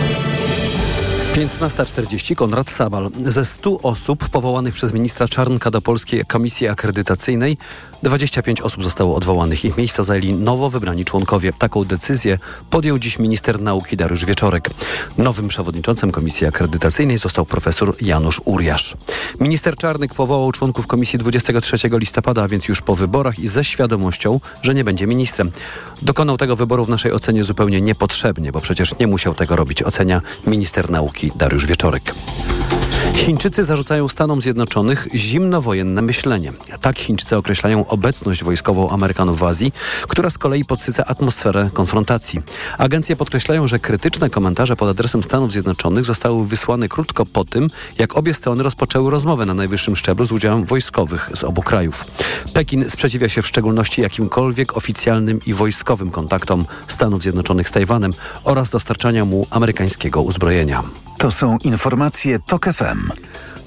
15.40 Konrad Sabal. Ze 100 osób powołanych przez ministra Czarnka do Polskiej Komisji Akredytacyjnej 25 osób zostało odwołanych. Ich miejsca zajęli nowo wybrani członkowie. Taką decyzję podjął dziś minister nauki Dariusz Wieczorek. Nowym przewodniczącym Komisji Akredytacyjnej został profesor Janusz Uriasz. Minister Czarnek powołał członków komisji 23 listopada, a więc już po wyborach i ze świadomością, że nie będzie ministrem. Dokonał tego wyboru w naszej ocenie zupełnie niepotrzebnie, bo przecież nie musiał tego robić, ocenia minister nauki Dariusz Wieczorek. Chińczycy zarzucają Stanom Zjednoczonych zimnowojenne myślenie. Tak Chińczycy określają obecność wojskową Amerykanów w Azji, która z kolei podsyca atmosferę konfrontacji. Agencje podkreślają, że krytyczne komentarze pod adresem Stanów Zjednoczonych zostały wysłane krótko po tym, jak obie strony rozpoczęły rozmowę na najwyższym szczeblu z udziałem wojskowych z obu krajów. Pekin sprzeciwia się w szczególności jakimkolwiek oficjalnym i wojskowym kontaktom Stanów Zjednoczonych z Tajwanem oraz dostarczania mu amerykańskiego uzbrojenia. To są informacje TOK FM.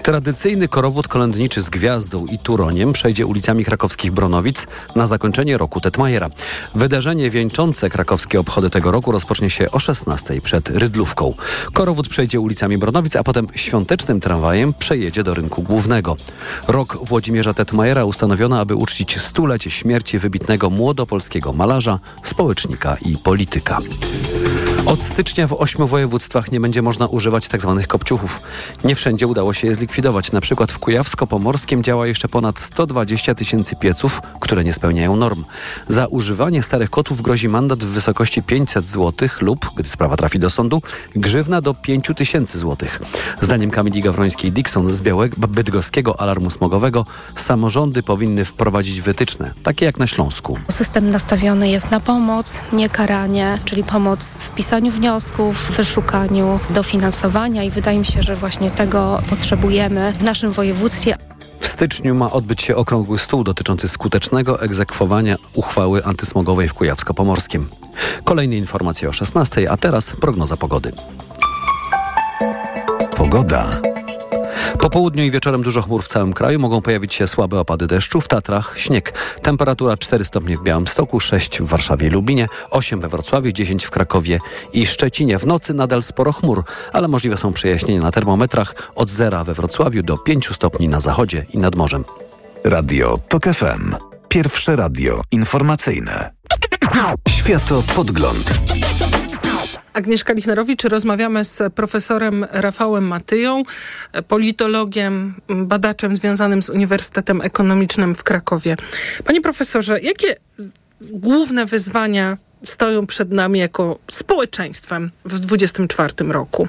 Tradycyjny korowód kolędniczy z gwiazdą i turoniem przejdzie ulicami krakowskich Bronowic na zakończenie roku Tetmajera. Wydarzenie wieńczące krakowskie obchody tego roku rozpocznie się o 16 przed Rydlówką. Korowód przejdzie ulicami Bronowic, a potem świątecznym tramwajem przejedzie do rynku głównego. Rok Włodzimierza Tetmajera ustanowiono, aby uczcić stulecie śmierci wybitnego młodopolskiego malarza, społecznika i polityka. Od stycznia w ośmiu województwach nie będzie można używać tzw. kopciuchów. Nie wszędzie udało się je zlikwidować. Na przykład w Kujawsko-Pomorskim działa jeszcze ponad 120 tysięcy pieców, które nie spełniają norm. Za używanie starych kotów grozi mandat w wysokości 500 zł lub, gdy sprawa trafi do sądu, grzywna do 5 tysięcy złotych. Zdaniem Kamili Gawrońskiej-Dixon z Białego, Bydgoskiego Alarmu Smogowego samorządy powinny wprowadzić wytyczne, takie jak na Śląsku. System nastawiony jest na pomoc, nie karanie, czyli pomoc w pisaniu wniosków, wyszukaniu dofinansowania i wydaje mi się, że właśnie tego potrzebujemy realizujemy w naszym województwie. W styczniu ma odbyć się okrągły stół dotyczący skutecznego egzekwowania uchwały antysmogowej w Kujawsko-Pomorskim. Kolejne informacje o 16, a teraz prognoza pogody. Pogoda. Po południu i wieczorem dużo chmur w całym kraju. Mogą pojawić się słabe opady deszczu. W Tatrach śnieg. Temperatura 4 stopnie w Białymstoku, 6 w Warszawie i Lublinie, 8 we Wrocławiu, 10 w Krakowie i Szczecinie. W nocy nadal sporo chmur, ale możliwe są przejaśnienia na termometrach od zera we Wrocławiu do 5 stopni na zachodzie i nad morzem. Radio TOK FM. Pierwsze radio informacyjne. Światopodgląd. Agnieszka Lichnerowicz. Rozmawiamy z profesorem Rafałem Matyją, politologiem, badaczem związanym z Uniwersytetem Ekonomicznym w Krakowie. Panie profesorze, jakie główne wyzwania stoją przed nami jako społeczeństwem w 2024 roku?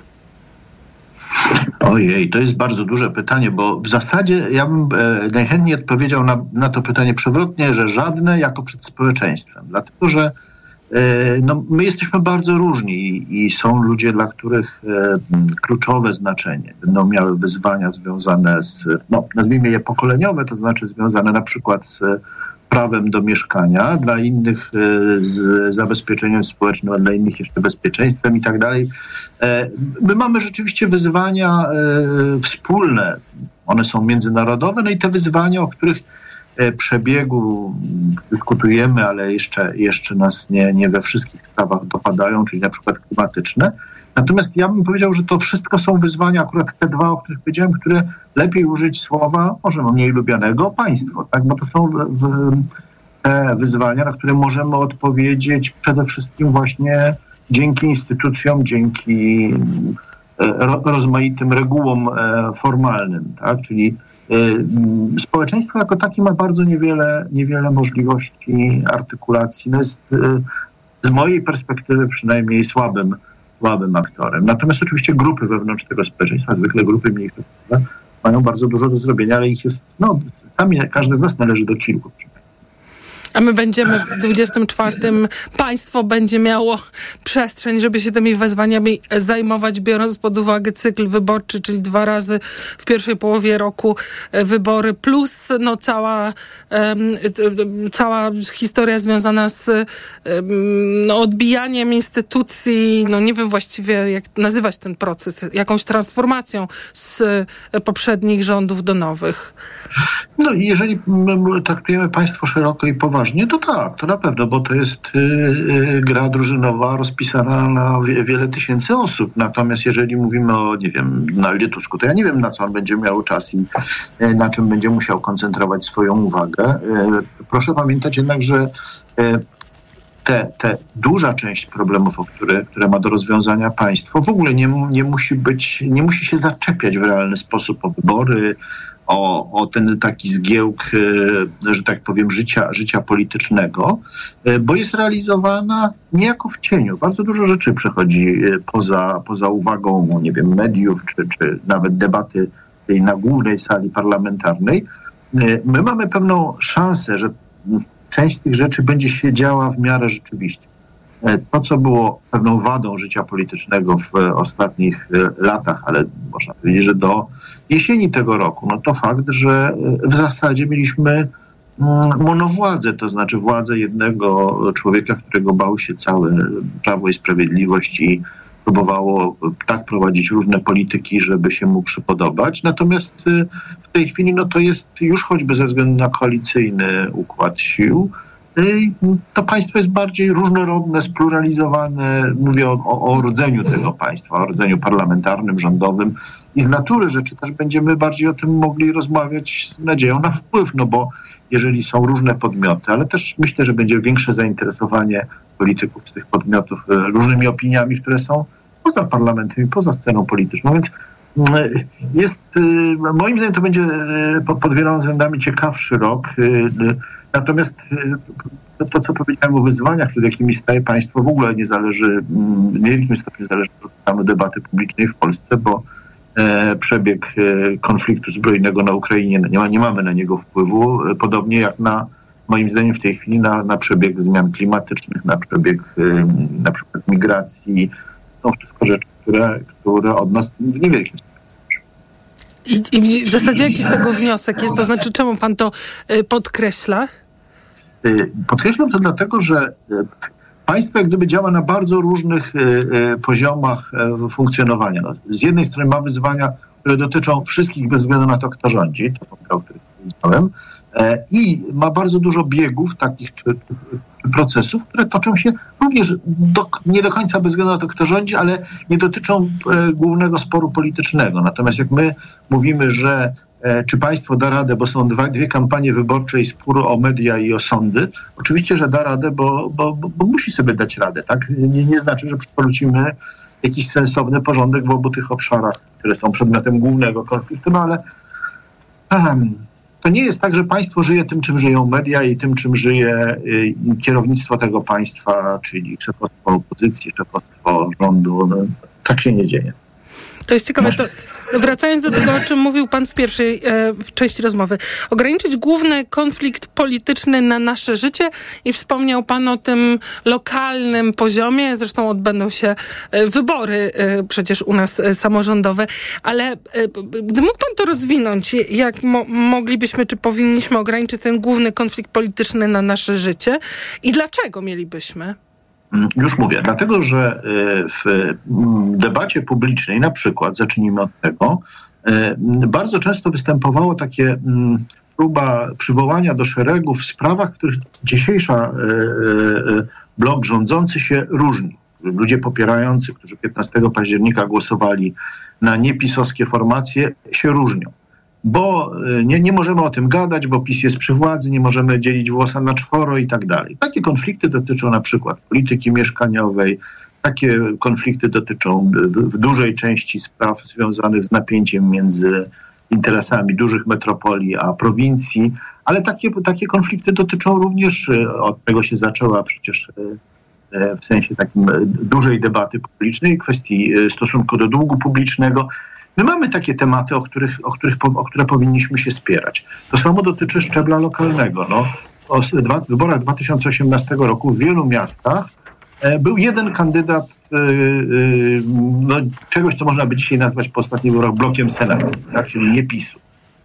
Ojej, to jest bardzo duże pytanie, bo w zasadzie ja bym e, najchętniej odpowiedział na, na to pytanie przewrotnie, że żadne jako przed społeczeństwem. Dlatego, że no, my jesteśmy bardzo różni i, są ludzie, dla których e, kluczowe znaczenie będą miały wyzwania związane z, no, nazwijmy je pokoleniowe, to znaczy związane na przykład z prawem do mieszkania, dla innych e, z zabezpieczeniem społecznym, a dla innych jeszcze bezpieczeństwem i tak dalej. E, My mamy rzeczywiście wyzwania e, wspólne, one są międzynarodowe, no i te wyzwania, o których e, przebiegu dyskutujemy, ale jeszcze, jeszcze nas nie, nie we wszystkich sprawach dopadają, czyli na przykład klimatyczne. Natomiast ja bym powiedział, że to wszystko są wyzwania, akurat te dwa, o których powiedziałem, które lepiej użyć słowa, może mniej lubianego, państwo, tak? bo to są w, w, te wyzwania, na które możemy odpowiedzieć przede wszystkim właśnie dzięki instytucjom, dzięki e, ro, rozmaitym regułom e, formalnym, tak? czyli e, społeczeństwo jako takie ma bardzo niewiele, niewiele możliwości artykulacji. No jest e, z mojej perspektywy przynajmniej słabym, słabym aktorem. Natomiast oczywiście grupy wewnątrz tego społeczeństwa, zwykle grupy mniejszościowe, mają bardzo dużo do zrobienia, ale ich jest, no sami każdy z nas należy do kilku. A my będziemy w 24. Państwo będzie miało przestrzeń, żeby się tymi wyzwaniami zajmować, biorąc pod uwagę cykl wyborczy, czyli dwa razy w pierwszej połowie roku e, wybory, plus no, cała, cała historia związana z no, odbijaniem instytucji, no nie wiem właściwie jak nazywać ten proces, jakąś transformacją z e, poprzednich rządów do nowych. No jeżeli my traktujemy państwo szeroko i poważnie, to tak, to na pewno, bo to jest y, y, gra drużynowa rozpisana na wie, wiele tysięcy osób. Natomiast jeżeli mówimy o, nie wiem, Donaldzie Tusku, to ja nie wiem, na co on będzie miał czas i y, na czym będzie musiał koncentrować swoją uwagę. Y, proszę pamiętać jednak, że y, te, te duża część problemów, o które, które ma do rozwiązania państwo, w ogóle nie, nie musi być, nie musi się zaczepiać w realny sposób o wybory, o, o ten taki zgiełk, e, że tak powiem, życia, życia politycznego, e, bo jest realizowana niejako w cieniu. Bardzo dużo rzeczy przechodzi e, poza, poza uwagą, nie wiem, mediów, czy, czy nawet debaty tej na głównej sali parlamentarnej. My mamy pewną szansę, że część tych rzeczy będzie się działa w miarę rzeczywiście. To, co było pewną wadą życia politycznego w ostatnich latach, ale można powiedzieć, że do jesieni tego roku, no to fakt, że e, w zasadzie mieliśmy mm, monowładzę, to znaczy władzę jednego człowieka, którego bał się całe Prawo i Sprawiedliwość i próbowało tak prowadzić różne polityki, żeby się mu przypodobać. Natomiast y, w tej chwili no to jest już choćby ze względu na koalicyjny układ sił, y, to państwo jest bardziej różnorodne, spluralizowane. Mówię o, o, o tego państwa, o rodzeniu parlamentarnym, rządowym. I z natury rzeczy też będziemy bardziej o tym mogli rozmawiać z nadzieją na wpływ, no bo jeżeli są różne podmioty, ale też myślę, że będzie większe zainteresowanie polityków tych podmiotów e, różnymi opiniami, które są poza parlamentem i poza sceną polityczną. Więc mm, jest, e, moim zdaniem to będzie e, pod, wieloma względami ciekawszy rok. E, e, Natomiast e, to, to, co powiedziałem o wyzwaniach, przed jakimi staje państwo, w ogóle nie zależy, mm, w niewielkim stopniu zależy od stanu debaty publicznej w Polsce, bo e, przebieg e, konfliktu zbrojnego na Ukrainie, nie, ma, nie mamy na niego wpływu, e, podobnie jak na, moim zdaniem w tej chwili, na, na przebieg zmian klimatycznych, na przebieg e, na przykład migracji. To wszystko rzeczy, które, które od nas w niewielkim I, I w zasadzie jaki z tego wniosek jest? To znaczy, czemu pan to podkreśla? Podkreślam to dlatego, że państwo jak gdyby działa na bardzo różnych y, y, poziomach y, funkcjonowania. No, z jednej strony ma wyzwania, które dotyczą wszystkich bez względu na to, kto rządzi, to o których e, i ma bardzo dużo biegów takich czy, czy procesów, które toczą się również do, nie do końca bez względu na to, kto rządzi, ale nie dotyczą e, głównego sporu politycznego. Natomiast jak my mówimy, że e, czy państwo da radę, bo są dwa, dwie kampanie wyborcze i spór o media i o sądy. Oczywiście, że da radę, bo, bo, bo, musi sobie dać radę. Tak? Nie, nie znaczy, że przywrócimy jakiś sensowny porządek w obu tych obszarach, które są przedmiotem głównego konfliktu, no ale ehem, to nie jest tak, że państwo żyje tym, czym żyją media i tym, czym żyje y, kierownictwo tego państwa, czyli szefostwo opozycji, szefostwo rządu. No, tak się nie dzieje. To jest ciekawe. To, wracając do tego, o czym mówił pan w pierwszej e, części rozmowy. Ograniczyć główny konflikt polityczny na nasze życie i wspomniał pan o tym lokalnym poziomie. Zresztą odbędą się e, wybory e, przecież u nas e, samorządowe. Ale e, gdy mógł pan to rozwinąć, jak mo- moglibyśmy, czy powinniśmy ograniczyć ten główny konflikt polityczny na nasze życie i dlaczego mielibyśmy? Mm, Już mówię, dlatego że y, w mm, debacie publicznej, na przykład, zacznijmy od tego, y, mm, bardzo często występowało takie próba przywołania do szeregu w sprawach, w których dzisiejsza y, blok rządzący się różni. Ludzie popierający, którzy 15 października głosowali na niepisowskie formacje, się różnią bo y, nie, nie możemy o tym gadać, bo PiS jest przy władzy, nie możemy dzielić włosa na czworo i tak dalej. Takie konflikty dotyczą na przykład polityki mieszkaniowej, takie konflikty dotyczą w, dużej części spraw związanych z napięciem między interesami dużych metropolii a prowincji, ale takie, takie konflikty dotyczą również, y, od tego się zaczęła przecież y, w sensie takim dużej debaty publicznej, kwestii stosunku do długu publicznego. My mamy takie tematy, o, których, o, których, o które powinniśmy się spierać. To samo dotyczy szczebla lokalnego. No, w wyborach 2018 roku w wielu miastach e, był jeden kandydat e, e, no, czegoś, co można by dzisiaj nazwać po ostatnich wyborach blokiem senackim, tak? czyli nie PiSu.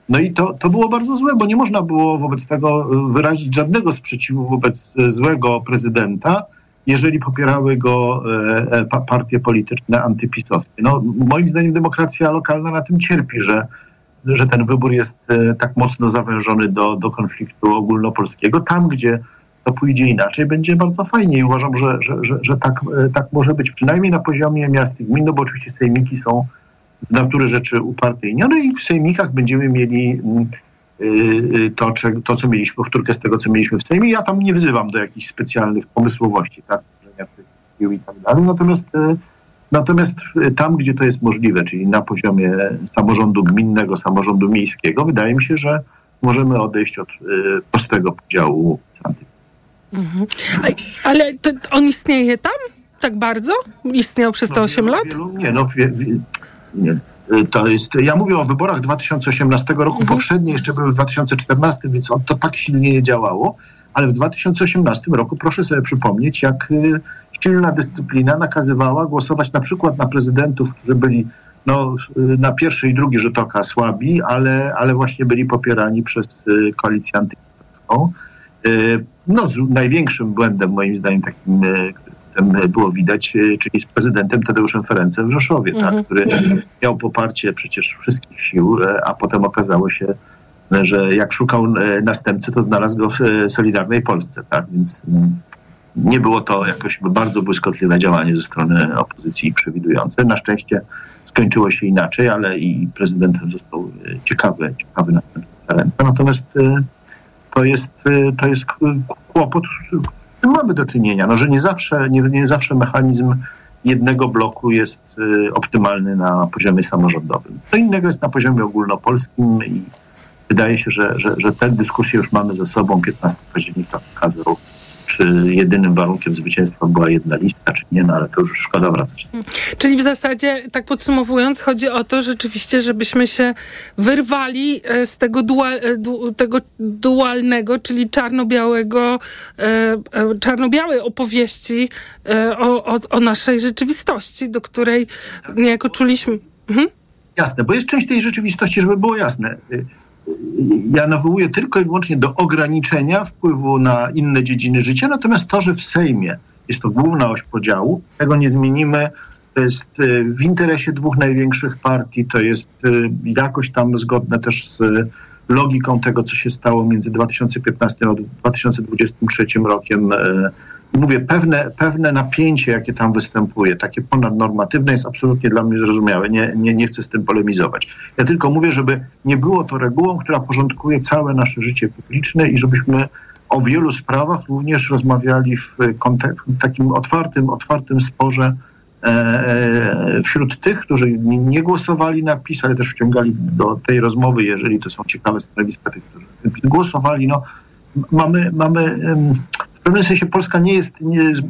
No i to, to było bardzo złe, bo nie można było wobec tego wyrazić żadnego sprzeciwu wobec złego prezydenta, jeżeli popierały go e, e, pa- partie polityczne antypisowskie. No, moim zdaniem demokracja lokalna na tym cierpi, że, że ten wybór jest e, tak mocno zawężony do, do konfliktu ogólnopolskiego. Tam, gdzie to pójdzie inaczej, będzie bardzo fajnie i uważam, że, że, że, że tak, tak może być, przynajmniej na poziomie miast i gmin, no bo oczywiście sejmiki są z natury rzeczy upartyjnione i w sejmikach będziemy mieli to, cze- to, co mieliśmy, powtórkę z tego, co mieliśmy w Sejmie. Ja tam nie wzywam do jakichś specjalnych pomysłowości, tak, i tak dalej. Natomiast, y, natomiast y, tam, gdzie to jest możliwe, czyli na poziomie samorządu gminnego, samorządu miejskiego, wydaje mi się, że możemy odejść od y, prostego podziału Mhm. Ale to, on istnieje tam? Tak bardzo? Istniał przez te 8 lat? Nie, no wie, wie, nie. Y, To jest, ja mówię o wyborach 2018 roku, poprzednie jeszcze były w 2014, więc to tak silnie nie działało, ale w 2018 roku proszę sobie przypomnieć, jak y, silna dyscyplina nakazywała głosować na przykład na prezydentów, którzy byli no, y, na pierwszy i drugi rzut oka słabi, ale, ale właśnie byli popierani przez koalicję antypisowską. No, z największym błędem moim zdaniem takim, było widać, y, czyli z prezydentem Tadeuszem Ferencem w Rzeszowie, Mhm. tak, który miał poparcie przecież wszystkich sił, e, a potem okazało się, e, że jak szukał e, następcy, to znalazł go w e, Solidarnej Polsce, tak, więc mm, nie było to jakoś bardzo błyskotliwe działanie ze strony opozycji przewidujące. Na szczęście skończyło się inaczej, ale i prezydentem został e, ciekawy, ciekawy następca. Natomiast e, to jest, e, to jest kłopot, mamy do czynienia, no, że nie zawsze, nie, nie zawsze mechanizm jednego bloku jest y, optymalny na poziomie samorządowym. Co innego jest na poziomie ogólnopolskim i wydaje się, że, że, że tę dyskusję już mamy ze sobą. 15 października pokazał, czy jedynym warunkiem zwycięstwa była jedna lista, czy nie, no ale to już szkoda wracać. Czyli w zasadzie, tak podsumowując, chodzi o to rzeczywiście, żebyśmy się wyrwali e, z tego, dual, e, du, tego dualnego, czyli czarno-białego, e, czarno-białej opowieści o, o, o naszej rzeczywistości, do której niejako czuliśmy. Mhm. Jasne, bo jest część tej rzeczywistości, żeby było jasne. Ja nawołuję tylko i wyłącznie do ograniczenia wpływu na inne dziedziny życia, natomiast to, że w Sejmie jest to główna oś podziału, tego nie zmienimy. To jest y, w interesie dwóch największych partii, to jest y, jakoś tam zgodne też z y, logiką tego, co się stało między 2015 a 2023 rokiem. Mówię, pewne, pewne napięcie, jakie tam występuje, takie ponadnormatywne, jest absolutnie dla mnie zrozumiałe. Nie, nie, nie chcę z tym polemizować. Ja tylko mówię, żeby nie było to regułą, która porządkuje całe nasze życie publiczne i żebyśmy o wielu sprawach również rozmawiali w, w takim otwartym, otwartym sporze e, e, wśród tych, którzy nie- głosowali na PiS, ale też wciągali do tej rozmowy, jeżeli to są ciekawe stanowiska tych, którzy głosowali. No, mamy, mamy w pewnym sensie Polska nie jest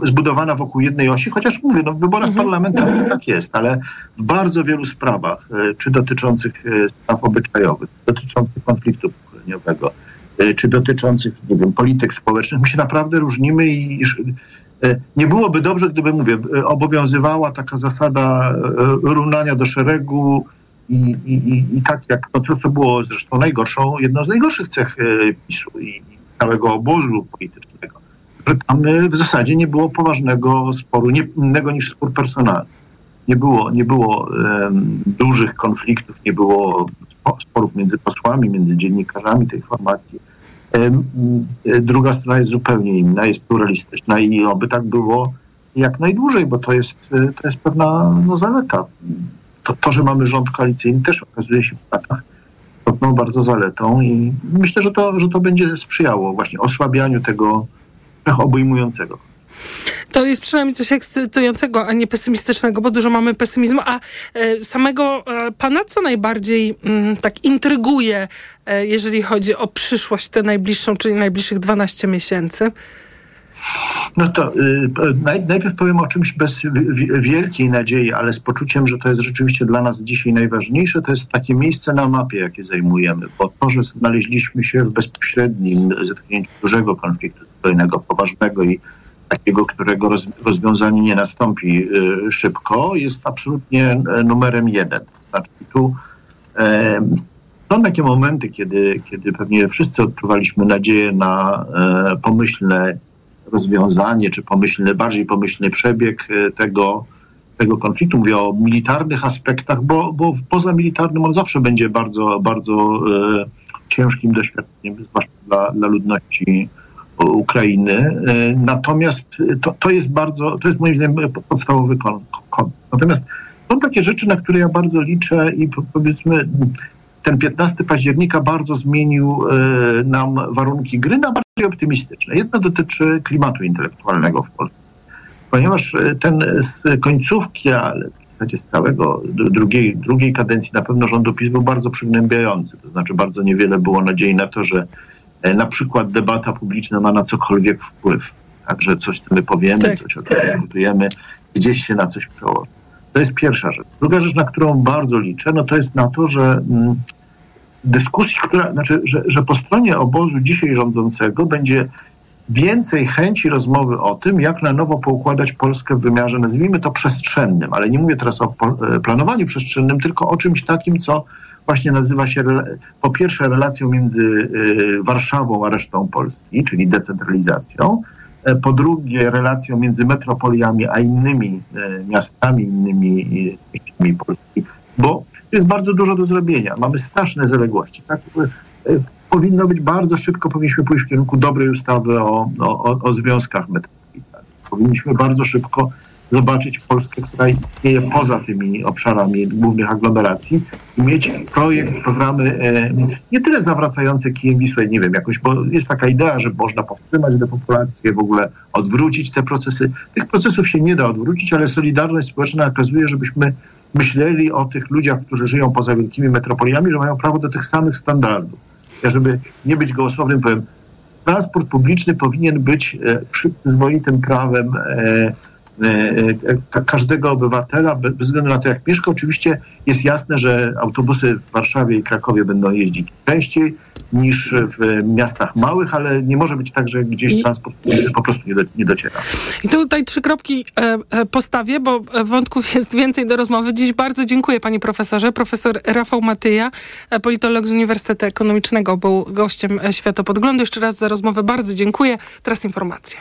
zbudowana wokół jednej osi, chociaż mówię, no, w wyborach parlamentarnych tak jest, ale w bardzo wielu sprawach, e, czy dotyczących e, spraw obyczajowych, dotyczących konfliktu pokoleniowego, e, czy dotyczących, nie wiem, polityk społecznych, my się naprawdę różnimy i nie byłoby dobrze, gdyby, mówię, obowiązywała taka zasada równania do szeregu i, i, i, tak jak to, co było zresztą najgorszą, jedną z najgorszych cech PiSu i całego obozu politycznego, tam w zasadzie nie było poważnego sporu, nie innego niż spór personalny. Nie było, nie było em, dużych konfliktów, nie było spo- sporów między posłami, między dziennikarzami tej formacji. E, Druga strona jest zupełnie inna, jest pluralistyczna i oby tak było jak najdłużej, bo to jest, e, to jest pewna no, zaleta. To, to, że mamy rząd koalicyjny też okazuje się w latach istotną bardzo zaletą i myślę, że to, że to będzie sprzyjało właśnie osłabianiu tego wszechobejmującego. To jest przynajmniej coś ekscytującego, a nie pesymistycznego, bo dużo mamy pesymizmu. A e, samego e, pana co najbardziej mm, tak intryguje, e, jeżeli chodzi o przyszłość tę najbliższą, czyli najbliższych 12 miesięcy? No to y, najpierw powiem o czymś bez wi- wi- wielkiej nadziei, ale z poczuciem, że to jest rzeczywiście dla nas dzisiaj najważniejsze, to jest takie miejsce na mapie, jakie zajmujemy, bo to, że znaleźliśmy się w bezpośrednim zetknięciu dużego konfliktu zbrojnego, poważnego i takiego, którego roz, rozwiązanie nie nastąpi y, szybko, jest absolutnie e, numerem jeden. Znaczy tu em, są takie momenty, kiedy, kiedy pewnie wszyscy odczuwaliśmy nadzieję na e, pomyślne rozwiązanie, czy pomyślny, bardziej pomyślny przebieg e, tego, tego konfliktu. Mówię o militarnych aspektach, bo, bo w pozamilitarnym on zawsze będzie bardzo, bardzo e, ciężkim doświadczeniem, zwłaszcza dla, dla ludności e, Ukrainy. E, Natomiast to, to jest bardzo, to jest moim zdaniem podstawowy kon. Natomiast są takie rzeczy, na które ja bardzo liczę i po- powiedzmy ten 15 października bardzo zmienił e, nam warunki gry na bardziej optymistyczne. Jedno dotyczy klimatu intelektualnego w Polsce. Ponieważ e, ten z końcówki, ale w zasadzie z całego drugiej, drugiej kadencji na pewno rządu PiS był bardzo przygnębiający. To znaczy bardzo niewiele było nadziei na to, że na przykład debata publiczna ma na cokolwiek wpływ. Także coś, co my powiemy, Tak. coś, o czym dyskutujemy, gdzieś się na coś przełoży. To jest pierwsza rzecz. Druga rzecz, na którą bardzo liczę, no to jest na to, że mm, dyskusji, która, znaczy, że, że po stronie obozu dzisiaj rządzącego będzie więcej chęci rozmowy o tym, jak na nowo poukładać Polskę w wymiarze, nazwijmy to przestrzennym, ale nie mówię teraz o e, planowaniu przestrzennym, tylko o czymś takim, co właśnie nazywa się po pierwsze relacją między y, Warszawą a resztą Polski, czyli decentralizacją, e, po drugie relacją między metropoliami a innymi e, miastami, innymi częściami Polski, bo jest bardzo dużo do zrobienia. Mamy straszne zaległości. Tak? E, Powinno być bardzo szybko, powinniśmy pójść w kierunku dobrej ustawy o, o, o związkach metropolitalnych. Powinniśmy bardzo szybko zobaczyć Polskę, która istnieje poza tymi obszarami głównych aglomeracji i mieć projekt, programy e, nie tyle zawracające kijem Wisłę, nie wiem, jakoś, bo jest taka idea, że można powstrzymać depopulację, w ogóle odwrócić te procesy. Tych procesów się nie da odwrócić, ale Solidarność Społeczna nakazuje, żebyśmy myśleli o tych ludziach, którzy żyją poza wielkimi metropoliami, że mają prawo do tych samych standardów. Ja, żeby nie być gołosłownym, powiem, transport publiczny powinien być e, przyzwoitym prawem e, każdego obywatela, be- bez względu na to, jak mieszka. Oczywiście jest jasne, że autobusy w Warszawie i Krakowie będą jeździć częściej, niż w miastach małych, ale nie może być tak, że gdzieś transport publiczny po prostu nie, do, nie dociera. I tutaj trzy kropki e, e, postawię, bo wątków jest więcej do rozmowy. Dziś bardzo dziękuję panie profesorze. Profesor Rafał Matyja, e, politolog z Uniwersytetu Ekonomicznego, był gościem e, Światopodglądu. Jeszcze raz za rozmowę bardzo dziękuję. Teraz informacje.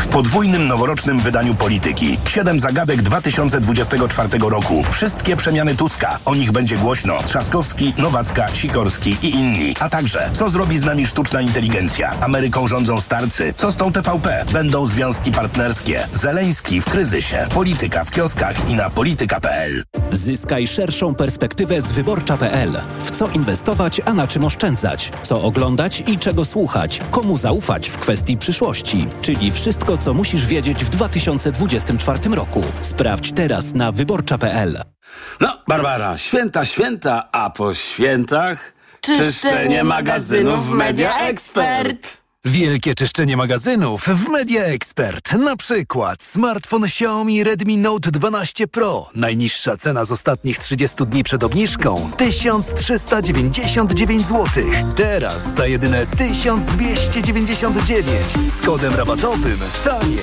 W podwójnym noworocznym wydaniu Polityki. Siedem zagadek 2024 roku. Wszystkie przemiany Tuska. O nich będzie głośno. Trzaskowski, Nowacka, Sikorski i inni. A także, co zrobi z nami sztuczna inteligencja? Ameryką rządzą starcy. Co z tą TVP? Będą związki partnerskie. Zeleński w kryzysie. Polityka w kioskach i na polityka.pl. Zyskaj szerszą perspektywę z wyborcza.pl. W co inwestować, a na czym oszczędzać? Co oglądać i czego słuchać? Komu zaufać w kwestii przyszłości? Czyli wszystko, co musisz wiedzieć w 2024 roku. Sprawdź teraz na wyborcza.pl. No, Barbara, święta, święta, a po świętach czyszczenie magazynów Media Expert. Wielkie czyszczenie magazynów w Media Expert. Na przykład smartfon Xiaomi Redmi Note 12 Pro. Najniższa cena z ostatnich 30 dni przed obniżką 1399 zł. Teraz za jedyne 1299 z kodem rabatowym taniej.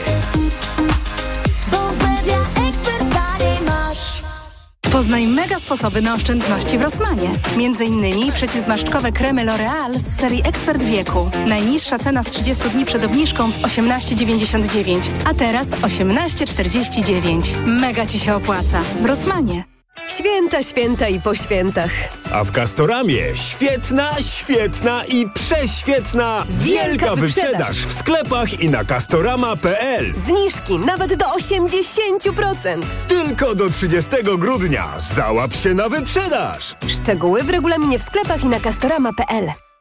Poznaj mega sposoby na oszczędności w Rossmanie. Między innymi przeciwzmarszczkowe kremy L'Oreal z serii Ekspert Wieku. Najniższa cena z 30 dni przed obniżką 18,99, a teraz 18,49. Mega Ci się opłaca. W Rossmanie. Święta, święta i po świętach. A w Castoramie świetna, świetna i prześwietna Wielka wielka wyprzedaż. wyprzedaż w sklepach i na castorama.pl. Zniżki nawet do 80%. Tylko do 30 grudnia. Załap się na wyprzedaż. Szczegóły w regulaminie w sklepach i na castorama.pl.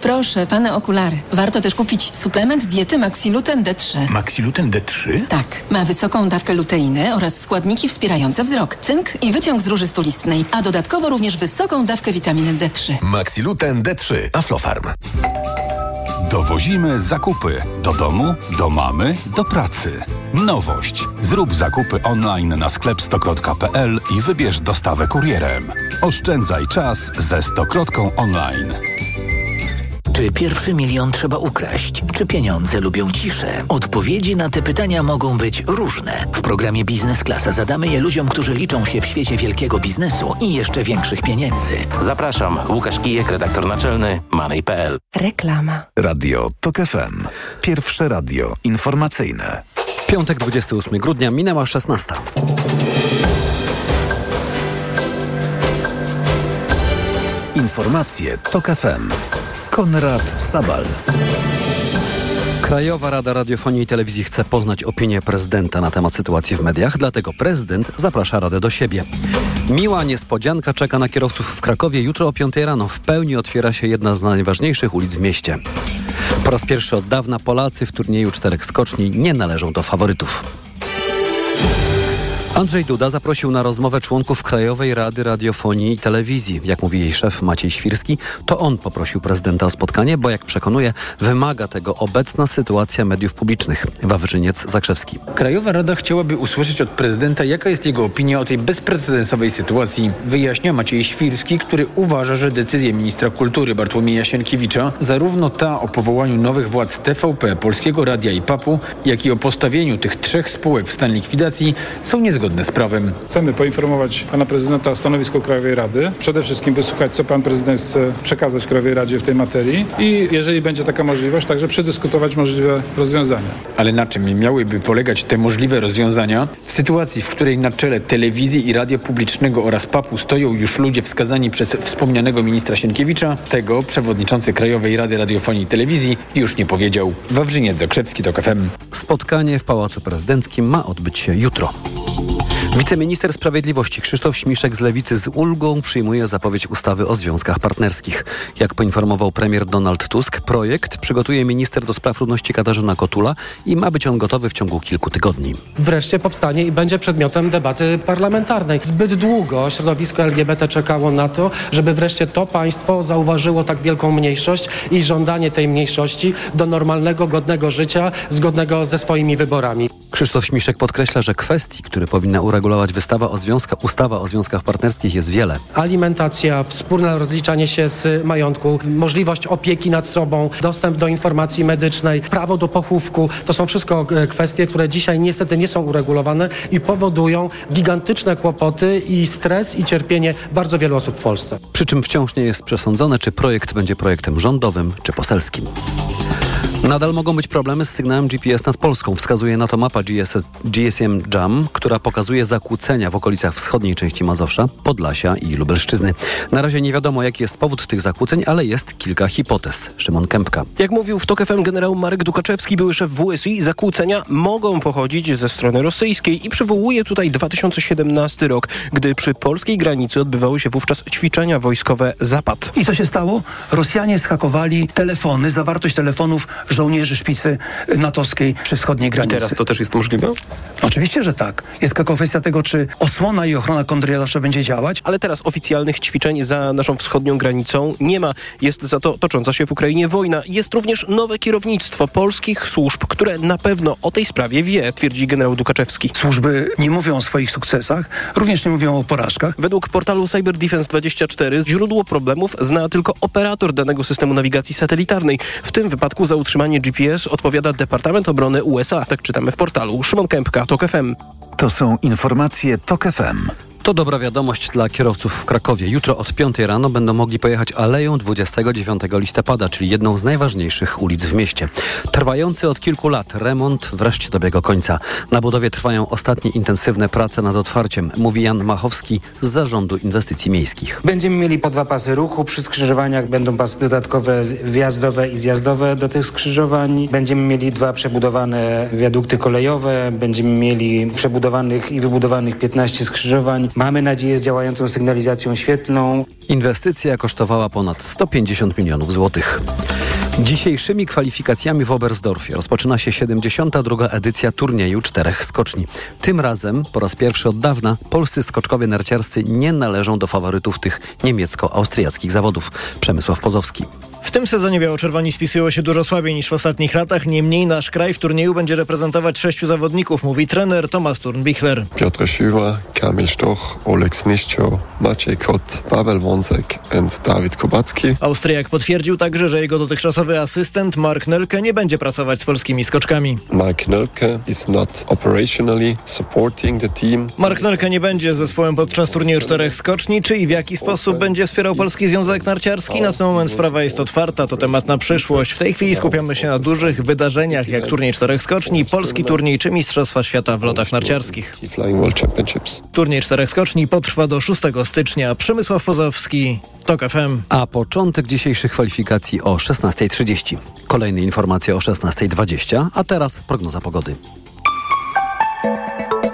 Proszę, pane okulary. Warto też kupić suplement diety Maxiluten D3. Maxiluten D3? Tak, ma wysoką dawkę luteiny oraz składniki wspierające wzrok, cynk i wyciąg z róży stulistnej, a dodatkowo również wysoką dawkę witaminy D3. Maxiluten D3 Aflofarm. Dowozimy zakupy do domu, do mamy, do pracy. Nowość. Zrób zakupy online na sklep stokrotka.pl i wybierz dostawę kurierem. Oszczędzaj czas ze Stokrotką online. Czy pierwszy milion trzeba ukraść? Czy pieniądze lubią ciszę? Odpowiedzi na te pytania mogą być różne. W programie Biznes Klasa zadamy je ludziom, którzy liczą się w świecie wielkiego biznesu i jeszcze większych pieniędzy. Zapraszam, Łukasz Kijek, redaktor naczelny Money.pl. Reklama. Radio TOK FM. Pierwsze radio informacyjne. Piątek 28 grudnia minęła 16. Informacje TOK FM. Konrad Sabal. Krajowa Rada Radiofonii i Telewizji chce poznać opinię prezydenta na temat sytuacji w mediach, dlatego prezydent zaprasza Radę do siebie. Miła niespodzianka czeka na kierowców w Krakowie. Jutro o 5 rano w pełni otwiera się jedna z najważniejszych ulic w mieście. Po raz pierwszy od dawna Polacy w turnieju czterech skoczni nie należą do faworytów. Andrzej Duda zaprosił na rozmowę członków Krajowej Rady Radiofonii i Telewizji. Jak mówi jej szef Maciej Świrski, to on poprosił prezydenta o spotkanie, bo jak przekonuje, wymaga tego obecna sytuacja mediów publicznych. Wawrzyniec Zakrzewski. Krajowa Rada chciałaby usłyszeć od prezydenta, jaka jest jego opinia o tej bezprecedensowej sytuacji. Wyjaśnia Maciej Świrski, który uważa, że decyzja ministra kultury Bartłomieja Sienkiewicza, zarówno ta o powołaniu nowych władz TVP, Polskiego Radia i PAP-u, jak i o postawieniu tych trzech spółek w stan likwidacji, są niezgodne niezgodne z prawem. Chcemy poinformować pana prezydenta o stanowisku Krajowej Rady. Przede wszystkim wysłuchać, co pan prezydent chce przekazać Krajowej Radzie w tej materii i jeżeli będzie taka możliwość, także przedyskutować możliwe rozwiązania. Ale na czym miałyby polegać te możliwe rozwiązania? W sytuacji, w której na czele telewizji i radia publicznego oraz PAP-u stoją już ludzie wskazani przez wspomnianego ministra Sienkiewicza, tego przewodniczący Krajowej Rady Radiofonii i Telewizji już nie powiedział. Wawrzyniec Zakrzewski, to FM. Spotkanie w Pałacu Prezydenckim ma odbyć się jutro. Wiceminister Sprawiedliwości Krzysztof Śmiszek z Lewicy z ulgą przyjmuje zapowiedź ustawy o związkach partnerskich. Jak poinformował premier Donald Tusk, projekt przygotuje minister do spraw równości Katarzyna Kotula i ma być on gotowy w ciągu kilku tygodni. Wreszcie powstanie i będzie przedmiotem debaty parlamentarnej. Zbyt długo środowisko LGBT czekało na to, żeby wreszcie to państwo zauważyło tak wielką mniejszość i żądanie tej mniejszości do normalnego, godnego życia, zgodnego ze swoimi wyborami. Krzysztof Śmiszek podkreśla, że kwestii, które powinna uregulować wystawa o związka, ustawa o związkach partnerskich jest wiele. Alimentacja, wspólne rozliczanie się z majątku, możliwość opieki nad sobą, dostęp do informacji medycznej, prawo do pochówku. To są wszystko e, kwestie, które dzisiaj niestety nie są uregulowane i powodują gigantyczne kłopoty i stres i cierpienie bardzo wielu osób w Polsce. Przy czym wciąż nie jest przesądzone, czy projekt będzie projektem rządowym czy poselskim. Nadal mogą być problemy z sygnałem GPS nad Polską. Wskazuje na to mapa GSS, GSM Jam, która pokazuje zakłócenia w okolicach wschodniej części Mazowsza, Podlasia i Lubelszczyzny. Na razie nie wiadomo, jaki jest powód tych zakłóceń, ale jest kilka hipotez. Szymon Kępka. Jak mówił w TOK FM generał Marek Dukaczewski, były szef WSI, zakłócenia mogą pochodzić ze strony rosyjskiej i przywołuje tutaj 2017 rok, gdy przy polskiej granicy odbywały się wówczas ćwiczenia wojskowe Zapad. I co się stało? Rosjanie schakowali telefony, zawartość telefonów żołnierzy szpicy natowskiej przy wschodniej granicy. I teraz to też jest możliwe? Oczywiście, że tak. Jest tylko kwestia tego, czy osłona i ochrona kontrradowcza będzie działać. Ale teraz oficjalnych ćwiczeń za naszą wschodnią granicą nie ma. Jest za to tocząca się w Ukrainie wojna. Jest również nowe kierownictwo polskich służb, które na pewno o tej sprawie wie, twierdzi generał Dukaczewski. Służby nie mówią o swoich sukcesach, również nie mówią o porażkach. Według portalu Cyber Defense 24 źródło problemów zna tylko operator danego systemu nawigacji satelitarnej. W tym wypadku za utrzymanie GPS odpowiada Departament Obrony USA. Tak czytamy w portalu. Szymon Kępka, TOK FM. To są informacje TOK FM. To dobra wiadomość dla kierowców w Krakowie. Jutro od 5 rano będą mogli pojechać aleją 29 listopada, czyli jedną z najważniejszych ulic w mieście. Trwający od kilku lat remont wreszcie dobiega końca. Na budowie trwają ostatnie intensywne prace nad otwarciem, mówi Jan Machowski z Zarządu Inwestycji Miejskich. Będziemy mieli po dwa pasy ruchu. Przy skrzyżowaniach będą pasy dodatkowe wjazdowe i zjazdowe do tych skrzyżowań. Będziemy mieli dwa przebudowane wiadukty kolejowe. Będziemy mieli przebudowanych i wybudowanych 15 skrzyżowań. Mamy nadzieję z działającą sygnalizacją świetlną. Inwestycja kosztowała ponad 150 milionów złotych. Dzisiejszymi kwalifikacjami w Oberstdorfie rozpoczyna się 72. edycja turnieju czterech skoczni. Tym razem, po raz pierwszy od dawna, polscy skoczkowie narciarscy nie należą do faworytów tych niemiecko-austriackich zawodów. Przemysław Pozowski. W tym sezonie biało-czerwoni spisują się dużo słabiej niż w ostatnich latach. Niemniej nasz kraj w turnieju będzie reprezentować sześciu zawodników, mówi trener Tomasz Turnbichler. Piotr Schüwer, Kamil Stoch, Oleg Sniszczo, Maciej Kot, Paweł Wącek and Dawid Kubacki. Austriak potwierdził także, że jego dotychczasowy asystent Mark Nelke nie będzie pracować z polskimi skoczkami. Mark Nelke is not operationally supporting the team. Mark Nelke nie będzie z zespołem podczas turnieju czterech skoczni. Czy i w jaki sposób będzie wspierał Polski Związek Narciarski? Na ten moment sprawa jest otwarta, to temat na przyszłość. W tej chwili skupiamy się na dużych wydarzeniach, jak turniej czterech skoczni, polski turniej czy Mistrzostwa Świata w lotach narciarskich. Turniej czterech skoczni potrwa do 6 stycznia. Przemysław Pozowski, TOK FM. A początek dzisiejszych kwalifikacji o 16.30. Kolejne informacje o 16.20, a teraz prognoza pogody.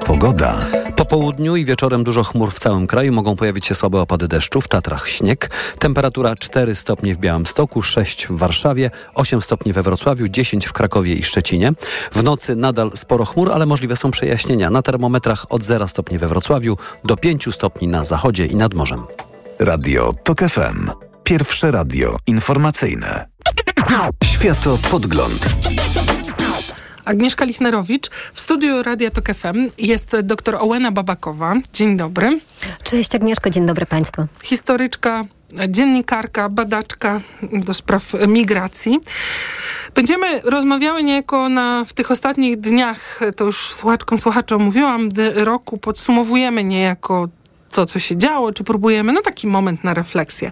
Pogoda. Po południu i wieczorem dużo chmur w całym kraju. Mogą pojawić się słabe opady deszczu, w Tatrach śnieg. Temperatura 4 stopnie w Białymstoku, 6 w Warszawie, 8 stopni we Wrocławiu, 10 w Krakowie i Szczecinie. W nocy nadal sporo chmur, ale możliwe są przejaśnienia. Na termometrach od 0 stopni we Wrocławiu do 5 stopni na zachodzie i nad morzem. Radio TOK FM. Pierwsze radio informacyjne. Światopodgląd. Agnieszka Lichnerowicz. W studiu Radia Tok FM jest dr Ołena Babakowa. Dzień dobry. Cześć Agnieszko, dzień dobry Państwu. Historyczka, dziennikarka, badaczka do spraw migracji. Będziemy rozmawiały niejako na, w tych ostatnich dniach, to już słuchaczkom, słuchaczom mówiłam, roku podsumowujemy niejako to, co się działo, czy próbujemy, no taki moment na refleksję.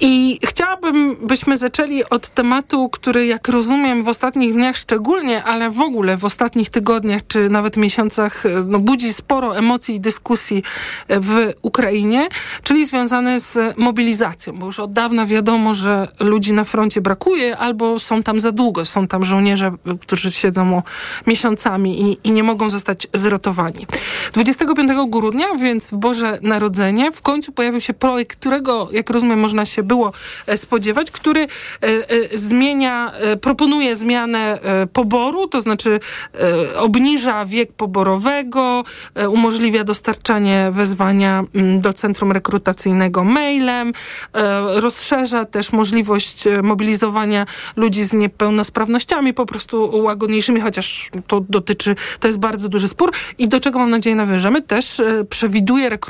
I chciałabym, byśmy zaczęli od tematu, który, jak rozumiem, w ostatnich dniach szczególnie, ale w ogóle w ostatnich tygodniach, czy nawet miesiącach, no, budzi sporo emocji i dyskusji w Ukrainie, czyli związane z mobilizacją, bo już od dawna wiadomo, że ludzi na froncie brakuje, albo są tam za długo, są tam żołnierze, którzy siedzą miesiącami i, i nie mogą zostać zrotowani. 25 grudnia, więc w Boże Narodzenie, w końcu pojawił się projekt, którego, jak rozumiem, można się było e, spodziewać, który e, e, zmienia, proponuje zmianę poboru, to znaczy obniża wiek poborowego, umożliwia dostarczanie wezwania mm, do centrum rekrutacyjnego mailem, rozszerza też możliwość mobilizowania ludzi z niepełnosprawnościami, po prostu łagodniejszymi, chociaż to dotyczy, to jest bardzo duży spór. I do czego mam nadzieję nawiążemy, też przewiduje rekrutację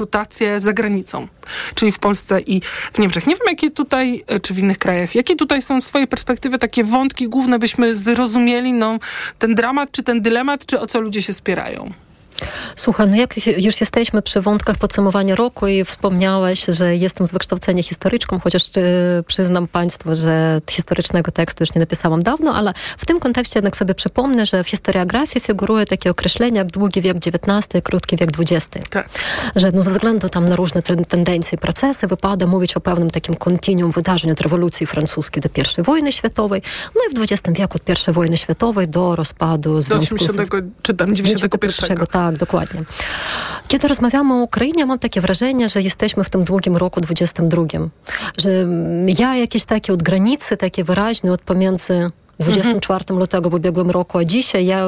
za granicą, czyli w Polsce i w Niemczech. Nie wiem, jakie tutaj, e, czy w innych krajach, jakie tutaj są z swojej perspektywy takie wątki główne, byśmy zrozumieli no, ten dramat, czy ten dylemat, czy o co ludzie się spierają? Słuchaj, no jak już jesteśmy przy wątkach podsumowania roku i wspomniałeś, że jestem z wykształcenia historyczką, chociaż e, przyznam Państwu, że historycznego tekstu już nie napisałam dawno, ale w tym kontekście jednak sobie przypomnę, że w historiografii figuruje takie określenie jak długi wiek XIX krótki wiek XX. Tak. Że no, ze względu tam na różne tendencje i procesy wypada mówić o pewnym takim kontinuum wydarzeń od rewolucji francuskiej do I wojny światowej, no i w XX wieku od I wojny światowej do rozpadu Związku... Do 80, czy tam 91. Tak, tak, dokładnie. Kiedy rozmawiamy o Ukrainie, mam takie wrażenie, że jesteśmy w tym długim roku 22. Że ja jakieś takie od granicy, takie wyraźne od pomiędzy 24 mhm. lutego w ubiegłym roku, a dzisiaj ja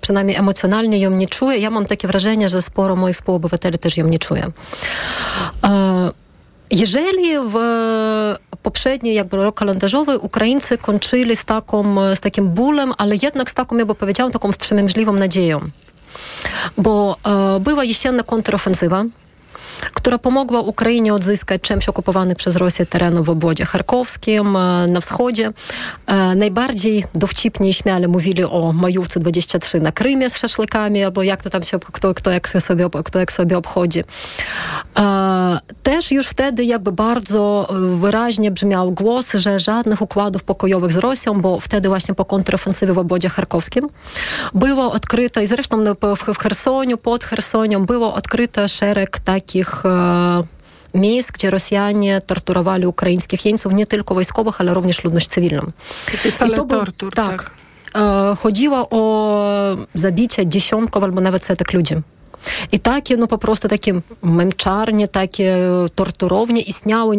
przynajmniej emocjonalnie ją nie czuję. Ja mam takie wrażenie, że sporo moich współobywateli też ją nie czuje. E, jeżeli w poprzedni jakby rok kalendarzowy Ukraińcy kończyli z, taką, z takim bólem, ale jednak z taką, jakby powiedziałam, taką wstrzemięźliwą nadzieją bo e, była jesienna kontrofensywa, która pomogła Ukrainie odzyskać część okupowanych przez Rosję terenów w obwodzie charkowskim e, na wschodzie. E, najbardziej dowcipnie i śmiale mówili o majówce 23 na Krymie z szaszlykami, albo jak to tam się, kto, kto, jak, sobie, kto jak sobie obchodzi. E, też już wtedy jakby bardzo wyraźnie brzmiał głos, że żadnych układów pokojowych z Rosją, bo wtedy właśnie po kontrofensywie w obwodzie charkowskim było odkryte, i zresztą w Chersoniu, pod Chersonią było odkryte szereg takich takich miejsc, gdzie Rosjanie torturowali ukraińskich jeńców, nie tylko wojskowych, ale również ludność cywilną. Takie sale był, tortur, tak. tak. Chodziło o zabicie dziesiątków albo nawet setek ludzi. I takie, no po prostu takie męczarnie, takie torturownie istniały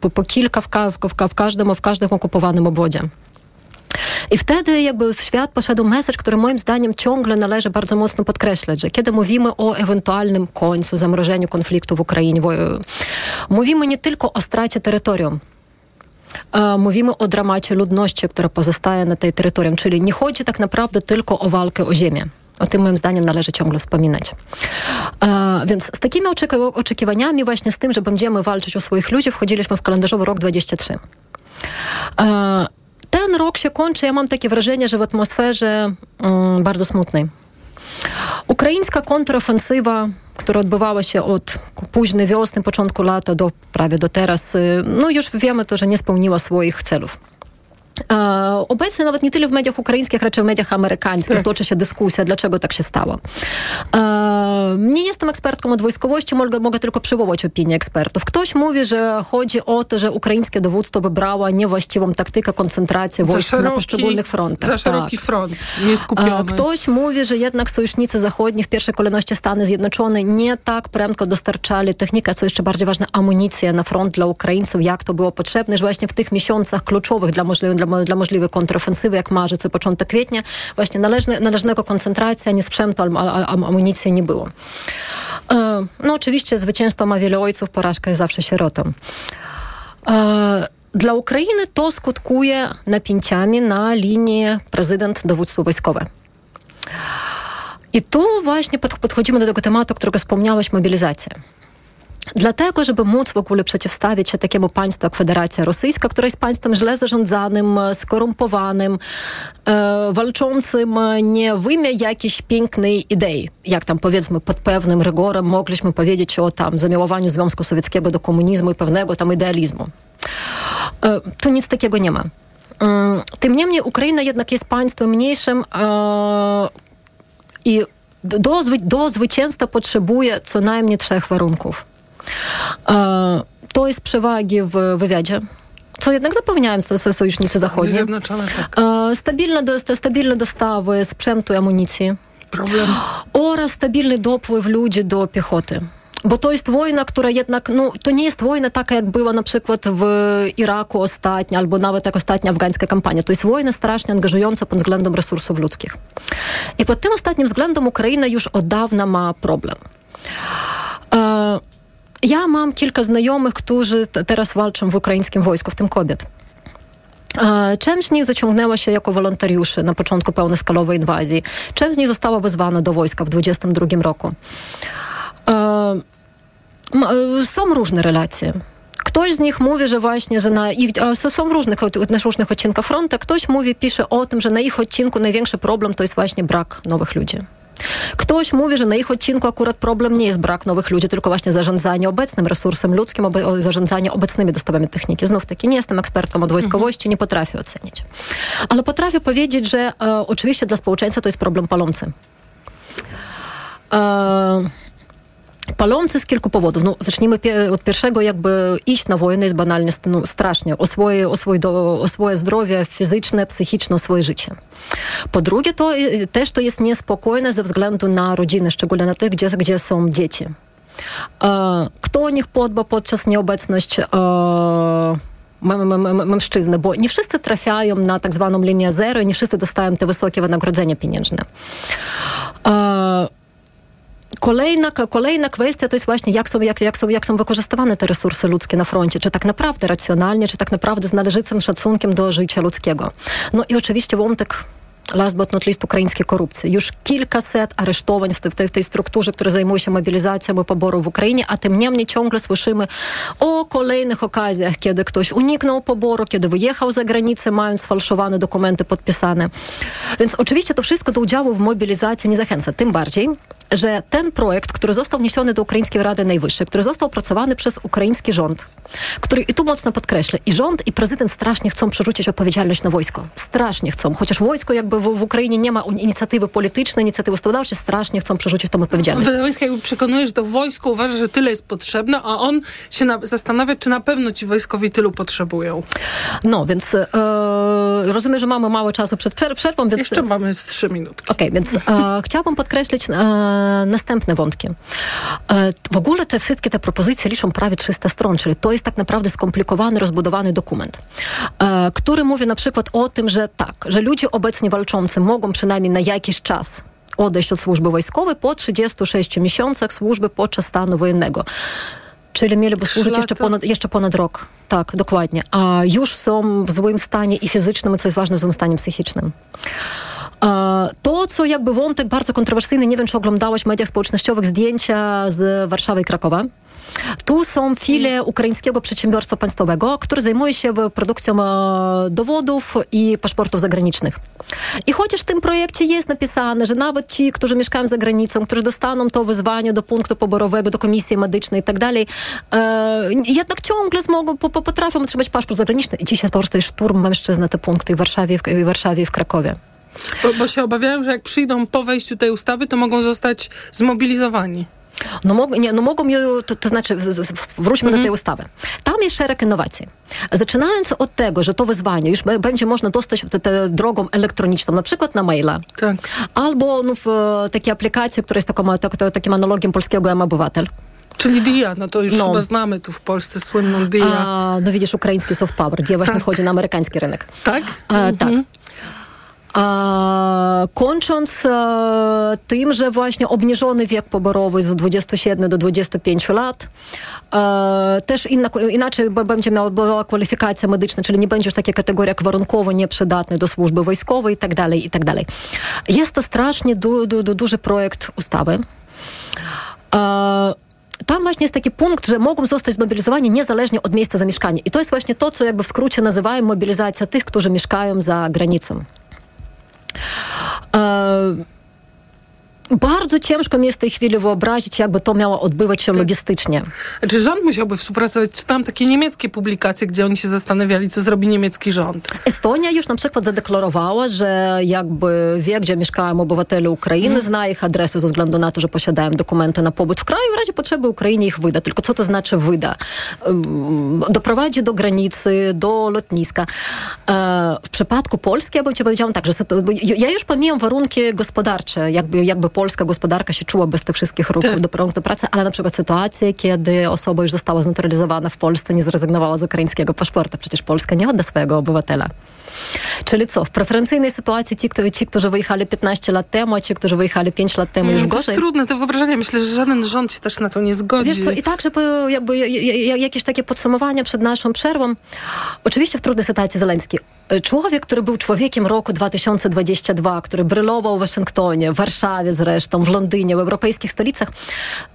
po, po kilka w, w, w, każdym, w każdym okupowanym obwodzie. I wtedy jakby w świat poszedł message, który moim zdaniem ciągle należy bardzo mocno podkreślać, że kiedy mówimy o ewentualnym końcu, zamrożeniu konfliktu w Ukrainie, mówimy nie tylko o stracie terytorium, Mówimy o dramacie ludności, która pozostaje na tej terytorium, czyli nie chodzi tak naprawdę tylko o walkę o ziemię. O tym moim zdaniem należy ciągle wspominać. więc z takimi oczekiwaniami, właśnie z tym, że będziemy walczyć o swoich ludzi, wchodziliśmy w kalendarzowy rok 23 ten rok się kończy, ja mam takie wrażenie, że w atmosferze mm, bardzo smutnej. Ukraińska kontrofensywa, która odbywała się od późnej wiosny, początku lata do prawie do teraz, y, no już wiemy to, że nie spełniła swoich celów. Obecnie nawet nie tyle w mediach ukraińskich, raczej w mediach amerykańskich tak. toczy się dyskusja, dlaczego tak się stało. Nie jestem ekspertką od wojskowości, mogę, mogę tylko przywołać opinię ekspertów. Ktoś mówi, że chodzi o to, że ukraińskie dowództwo wybrało niewłaściwą taktykę koncentracji wojsk szeroki, na poszczególnych frontach. Za szeroki tak. front, nie skupiony. Ktoś mówi, że jednak sojusznicy zachodni, w pierwszej kolejności Stany Zjednoczone, nie tak prędko dostarczali technikę, co jeszcze bardziej ważne, amunicję na front dla Ukraińców, jak to było potrzebne, że właśnie w tych miesiącach kluczowych dla, możliwych, dla, dla możliwej kontrofensywy, jak marzec i początek kwietnia, właśnie należne, należnego koncentracji, ani sprzętu, amunicji nie było. E, no oczywiście zwycięstwo ma wiele ojców, porażka jest zawsze sierotą. E, dla Ukrainy to skutkuje napięciami na linii prezydent-dowództwo wojskowe. I tu właśnie podchodzimy do tego tematu, którego wspomniałeś, mobilizacja. Móc w ogóle przeciwstawić się takiemu państwu jak Federacja Rosyjska, która jest państwem źle e, zamiłowaniu Związku Sowieckiego do komunizmu i pewnego tam idealizmu. E, tu nic takiego nie ma. E, tym niemniej Ukraina jednak jest państwem mniejszym e, i do, do zwycięstwa potrzebuje co najmniej trzech warunków. E, to jest przewagi w wywiadzie co jednak zapewniają sojusznicy zachodni. Zjednoczone, tak. E, stabilne, stabilne dostawy sprzętu i amunicji. Problem. Oraz stabilny dopływ ludzi do piechoty. Bo to jest wojna, która jednak, no, to nie jest wojna taka, jak była na przykład w Iraku ostatnia, albo nawet jak ostatnia afgańska kampania. To jest wojna strasznie angażująca pod względem resursów ludzkich. I pod tym ostatnim względem Ukraina już od dawna ma problem. E, ja mam kilka znajomych, którzy teraz walczą w ukraińskim wojsku, w tym kobiet. E, część z nich zaciągnęła się jako wolontariuszy na początku pełnoskalowej inwazji. Część z nich została wezwana do wojska w 22 roku. E, są różne relacje. Ktoś z nich mówi, że właśnie, że na ich, są w różnych, na różnych odcinkach frontu, ktoś mówi, pisze o tym, że na ich odcinku największy problem to jest właśnie brak nowych ludzi. Ktoś mówi, że na ich odcinku akurat problem nie jest brak nowych ludzi, tylko właśnie zarządzanie obecnym resursem ludzkim, obe, zarządzanie obecnymi dostawami techniki. Znów taki nie jestem ekspertką od wojskowości, nie potrafię ocenić. Ale potrafię powiedzieć, że e, oczywiście dla społeczeństwa to jest problem palący. E, palący z kilku powodów. No, zacznijmy od pierwszego, jakby iść na wojnę jest banalnie no, strasznie. O swoje, o, swoje o swoje zdrowie fizyczne, psychiczne, o swoje życie. Po drugie, to też to jest niespokojne ze względu na rodziny, szczególnie na tych, gdzie, gdzie są dzieci. E, kto o nich podba podczas nieobecności e, mężczyzny, bo nie wszyscy trafiają na tak zwaną linię zero i nie wszyscy dostają te wysokie wynagrodzenia pieniężne. Kolejna, kolejna kwestia to jest właśnie, jak są, jak, jak, są, jak są wykorzystywane te resursy ludzkie na froncie. Czy tak naprawdę racjonalnie, czy tak naprawdę z należytym szacunkiem do życia ludzkiego. No i oczywiście wątek last but not least ukraińskiej korupcji. Już kilkaset aresztowań w, tej, w tej strukturze, która zajmuje się mobilizacją i poboru w Ukrainie, a tym niemniej ciągle słyszymy o kolejnych okazjach, kiedy ktoś uniknął poboru, kiedy wyjechał za granicę, mając sfałszowane dokumenty podpisane. Więc oczywiście to wszystko do udziału w mobilizacji nie zachęca. Tym bardziej, że ten projekt, który został wniesiony do Ukraińskiej Rady Najwyższej, który został opracowany przez ukraiński rząd, który, i tu mocno podkreślę, i rząd, i prezydent strasznie chcą przerzucić odpowiedzialność na wojsko. Strasznie chcą. Chociaż wojsko jakby w, w Ukrainie nie ma inicjatywy politycznej, inicjatywy ustawodawczej, strasznie chcą przerzucić tą odpowiedzialność. Wojska jakby przekonuje, że to wojsko uważa, że tyle jest potrzebne, a on się na, zastanawia, czy na pewno ci wojskowi tylu potrzebują. No, więc e, rozumiem, że mamy mało czasu przed przerwą, więc... Jeszcze mamy z trzy minutki. Okej, okay, więc e, chciałabym podkreślić e, następne wątki. E, w ogóle te wszystkie te propozycje liczą prawie 300 stron, czyli to jest tak naprawdę skomplikowany, rozbudowany dokument, e, który mówi na przykład o tym, że tak, że ludzie obecnie walczący mogą przynajmniej na jakiś czas odejść od służby wojskowej po 36 miesiącach służby podczas stanu wojennego. Czyli mieliby służyć jeszcze ponad, jeszcze ponad rok. Tak, dokładnie. A już są w złym stanie i fizycznym, i co jest ważne, w złym stanie psychicznym. To, co jakby wątek bardzo kontrowersyjny, nie wiem, czy oglądałaś w mediach społecznościowych zdjęcia z Warszawy i Krakowa. Tu są filie ukraińskiego przedsiębiorstwa państwowego, które zajmuje się produkcją e, dowodów i paszportów zagranicznych. I chociaż w tym projekcie jest napisane, że nawet ci, którzy mieszkają za granicą, którzy dostaną to wyzwanie do punktu poborowego, do komisji medycznej i tak dalej, e, jednak ciągle zmogą, po, po, potrafią otrzymać paszport zagraniczny. I dzisiaj po prostu jest szturm mężczyzn na te punkty w Warszawie, w, w Warszawie i w Krakowie. Bo, bo się obawiają, że jak przyjdą po wejściu tej ustawy, to mogą zostać zmobilizowani. No, mog, nie, no mogą, to, to znaczy, wróćmy -hmm. do tej ustawy. Tam jest szereg innowacji. Zaczynając od tego, że to wyzwanie już będzie można dostać te, te drogą elektroniczną, na przykład na maila. Tak. Albo no, w takiej aplikacji, która jest taką, tak, takim analogiem polskiego M-Obywatel. Czyli DIA, no to już no. chyba znamy tu w Polsce słynną DIA. A, no widzisz, ukraiński soft power, gdzie właśnie tak. wchodzi na amerykański rynek. Tak? A, mm -hmm. Tak. A, kończąc a, tym, że właśnie obniżony wiek poborowy z 27 do 25 lat, a, też inna, inaczej będzie miała kwalifikacja medyczna, czyli nie będzie już takiej kategorii jak warunkowo nieprzydatny do służby wojskowej i tak dalej, i tak. Jest to strasznie du, du, du, duży projekt ustawy tam właśnie jest taki punkt, że mogą zostać zmobilizowani niezależnie od miejsca zamieszkania. I to jest właśnie to, co jakby w skrócie nazywają mobilizacja tych, którzy mieszkają za granicą. E, bardzo ciężko mi jest w tej chwili wyobrazić, jakby to miało odbywać się logistycznie. Czy rząd musiałby współpracować? Czytałam takie niemieckie publikacje, gdzie oni się zastanawiali, co zrobi niemiecki rząd. Estonia już na przykład zadeklarowała, że jakby wie, gdzie mieszkają obywatele Ukrainy, Mhm. zna ich adresy ze względu na to, że posiadają dokumenty na pobyt w kraju w razie potrzeby Ukrainie ich wyda. Tylko co to znaczy wyda? Doprowadzi do granicy, do lotniska. E, W przypadku Polski, ja bym ci powiedziała tak, że ja już pomijam warunki gospodarcze, jakby, jakby polska gospodarka się czuła bez tych wszystkich ruchów do prądu do pracy, ale na przykład sytuacje, kiedy osoba już została znaturalizowana w Polsce, nie zrezygnowała z ukraińskiego paszporta. Przecież Polska nie odda swojego obywatela. Czyli co, w preferencyjnej sytuacji ci, kto, ci, którzy wyjechali 15 lat temu, a ci, którzy wyjechali 5 lat temu już Mm, to gorzej. jest trudne do wyobrażenia. Myślę, że żaden rząd się też na to nie zgodzi. Wiesz co, i tak, żeby jakby ja- ja- ja- jakieś takie podsumowanie przed naszą przerwą. Oczywiście w trudnej sytuacji Zeleński. Człowiek, który był człowiekiem roku 2022, który brylował w Waszyngtonie, w Warszawie zresztą, w Londynie, w europejskich stolicach.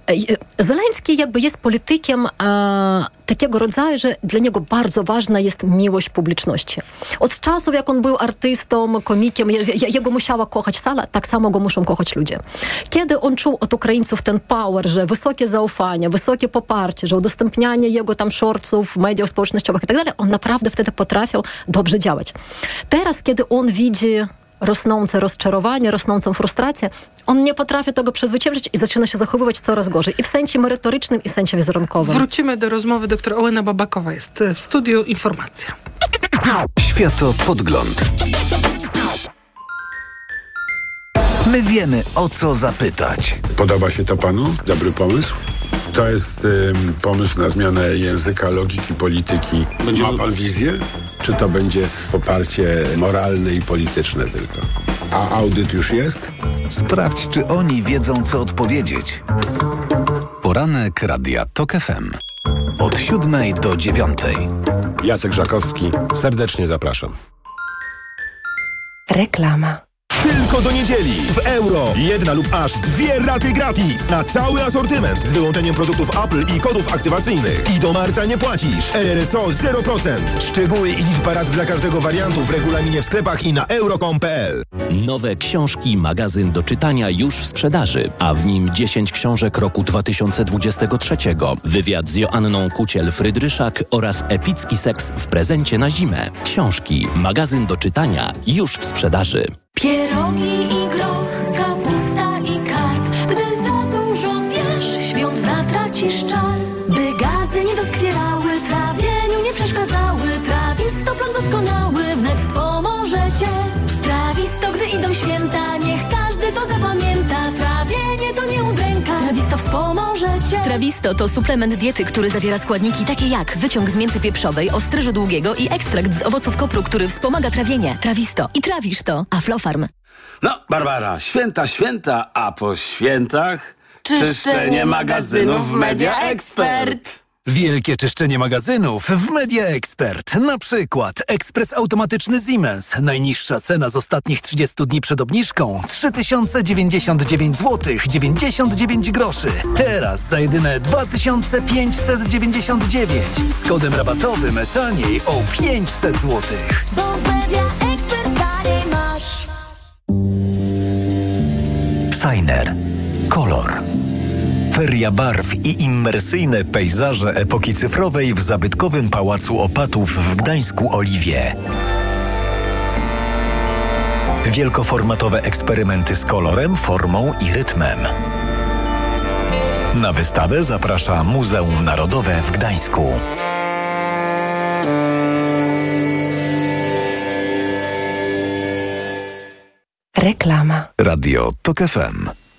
E, Zeleński jakby jest politykiem e, takiego rodzaju, że dla niego bardzo ważna jest miłość publiczności. Od czasów, jak on był artystą, komikiem, je- je- jego musiała kochać sala, tak samo go muszą kochać ludzie. Kiedy on czuł od Ukraińców ten power, że wysokie zaufanie, wysokie poparcie, że udostępnianie jego tam shortców w mediach społecznościowych i tak dalej, on naprawdę wtedy potrafił dobrze działać. Teraz, kiedy on widzi rosnące rozczarowanie, rosnącą frustrację, on nie potrafi tego przezwyciężyć i zaczyna się zachowywać coraz gorzej. I w sensie merytorycznym, i w sensie wizerunkowym. Wrócimy do rozmowy. Doktor Ołena Babakowa jest w studiu. Informacja. Światopodgląd. My wiemy, o co zapytać. Podoba się to panu? Dobry pomysł? To jest ym, pomysł na zmianę języka, logiki, polityki. Ma pan wizję? Czy to będzie poparcie moralne i polityczne tylko? A audyt już jest? Sprawdź, czy oni wiedzą, co odpowiedzieć. Poranek Radia TOK FM. Od siódmej do dziewiątej. Jacek Żakowski, serdecznie zapraszam. Reklama. Tylko do niedzieli w euro. Jedna lub aż dwie raty gratis na cały asortyment z wyłączeniem produktów Apple i kodów aktywacyjnych. I do marca nie płacisz. RRSO 0%. Szczegóły i liczba rat dla każdego wariantu w regulaminie w sklepach i na euro.com.pl. Nowe książki, magazyn do czytania już w sprzedaży, a w nim 10 książek roku 2023. Wywiad z Joanną Kuciel-Frydryszak oraz epicki seks w prezencie na zimę. Książki, magazyn do czytania już w sprzedaży. Pierogi Trawisto to suplement diety, który zawiera składniki takie jak wyciąg z mięty pieprzowej, ostryżu długiego i ekstrakt z owoców kopru, który wspomaga trawienie. Trawisto. I trawisz to. Aflofarm. No, Barbara, święta, święta, a po świętach Czyszczenie magazynów w Media Expert. Wielkie czyszczenie magazynów w Media Expert. Na przykład ekspres automatyczny Siemens. Najniższa cena z ostatnich 30 dni przed obniżką 3099 zł 99 groszy. Teraz za jedyne 2599 z kodem rabatowym taniej o 500 zł. Bo w Media Expert taniej masz Signer. Kolor. Feria barw i immersyjne pejzaże epoki cyfrowej w zabytkowym Pałacu Opatów w Gdańsku Oliwie. Wielkoformatowe eksperymenty z kolorem, formą i rytmem. Na wystawę zaprasza Muzeum Narodowe w Gdańsku. Reklama. Radio TOK FM.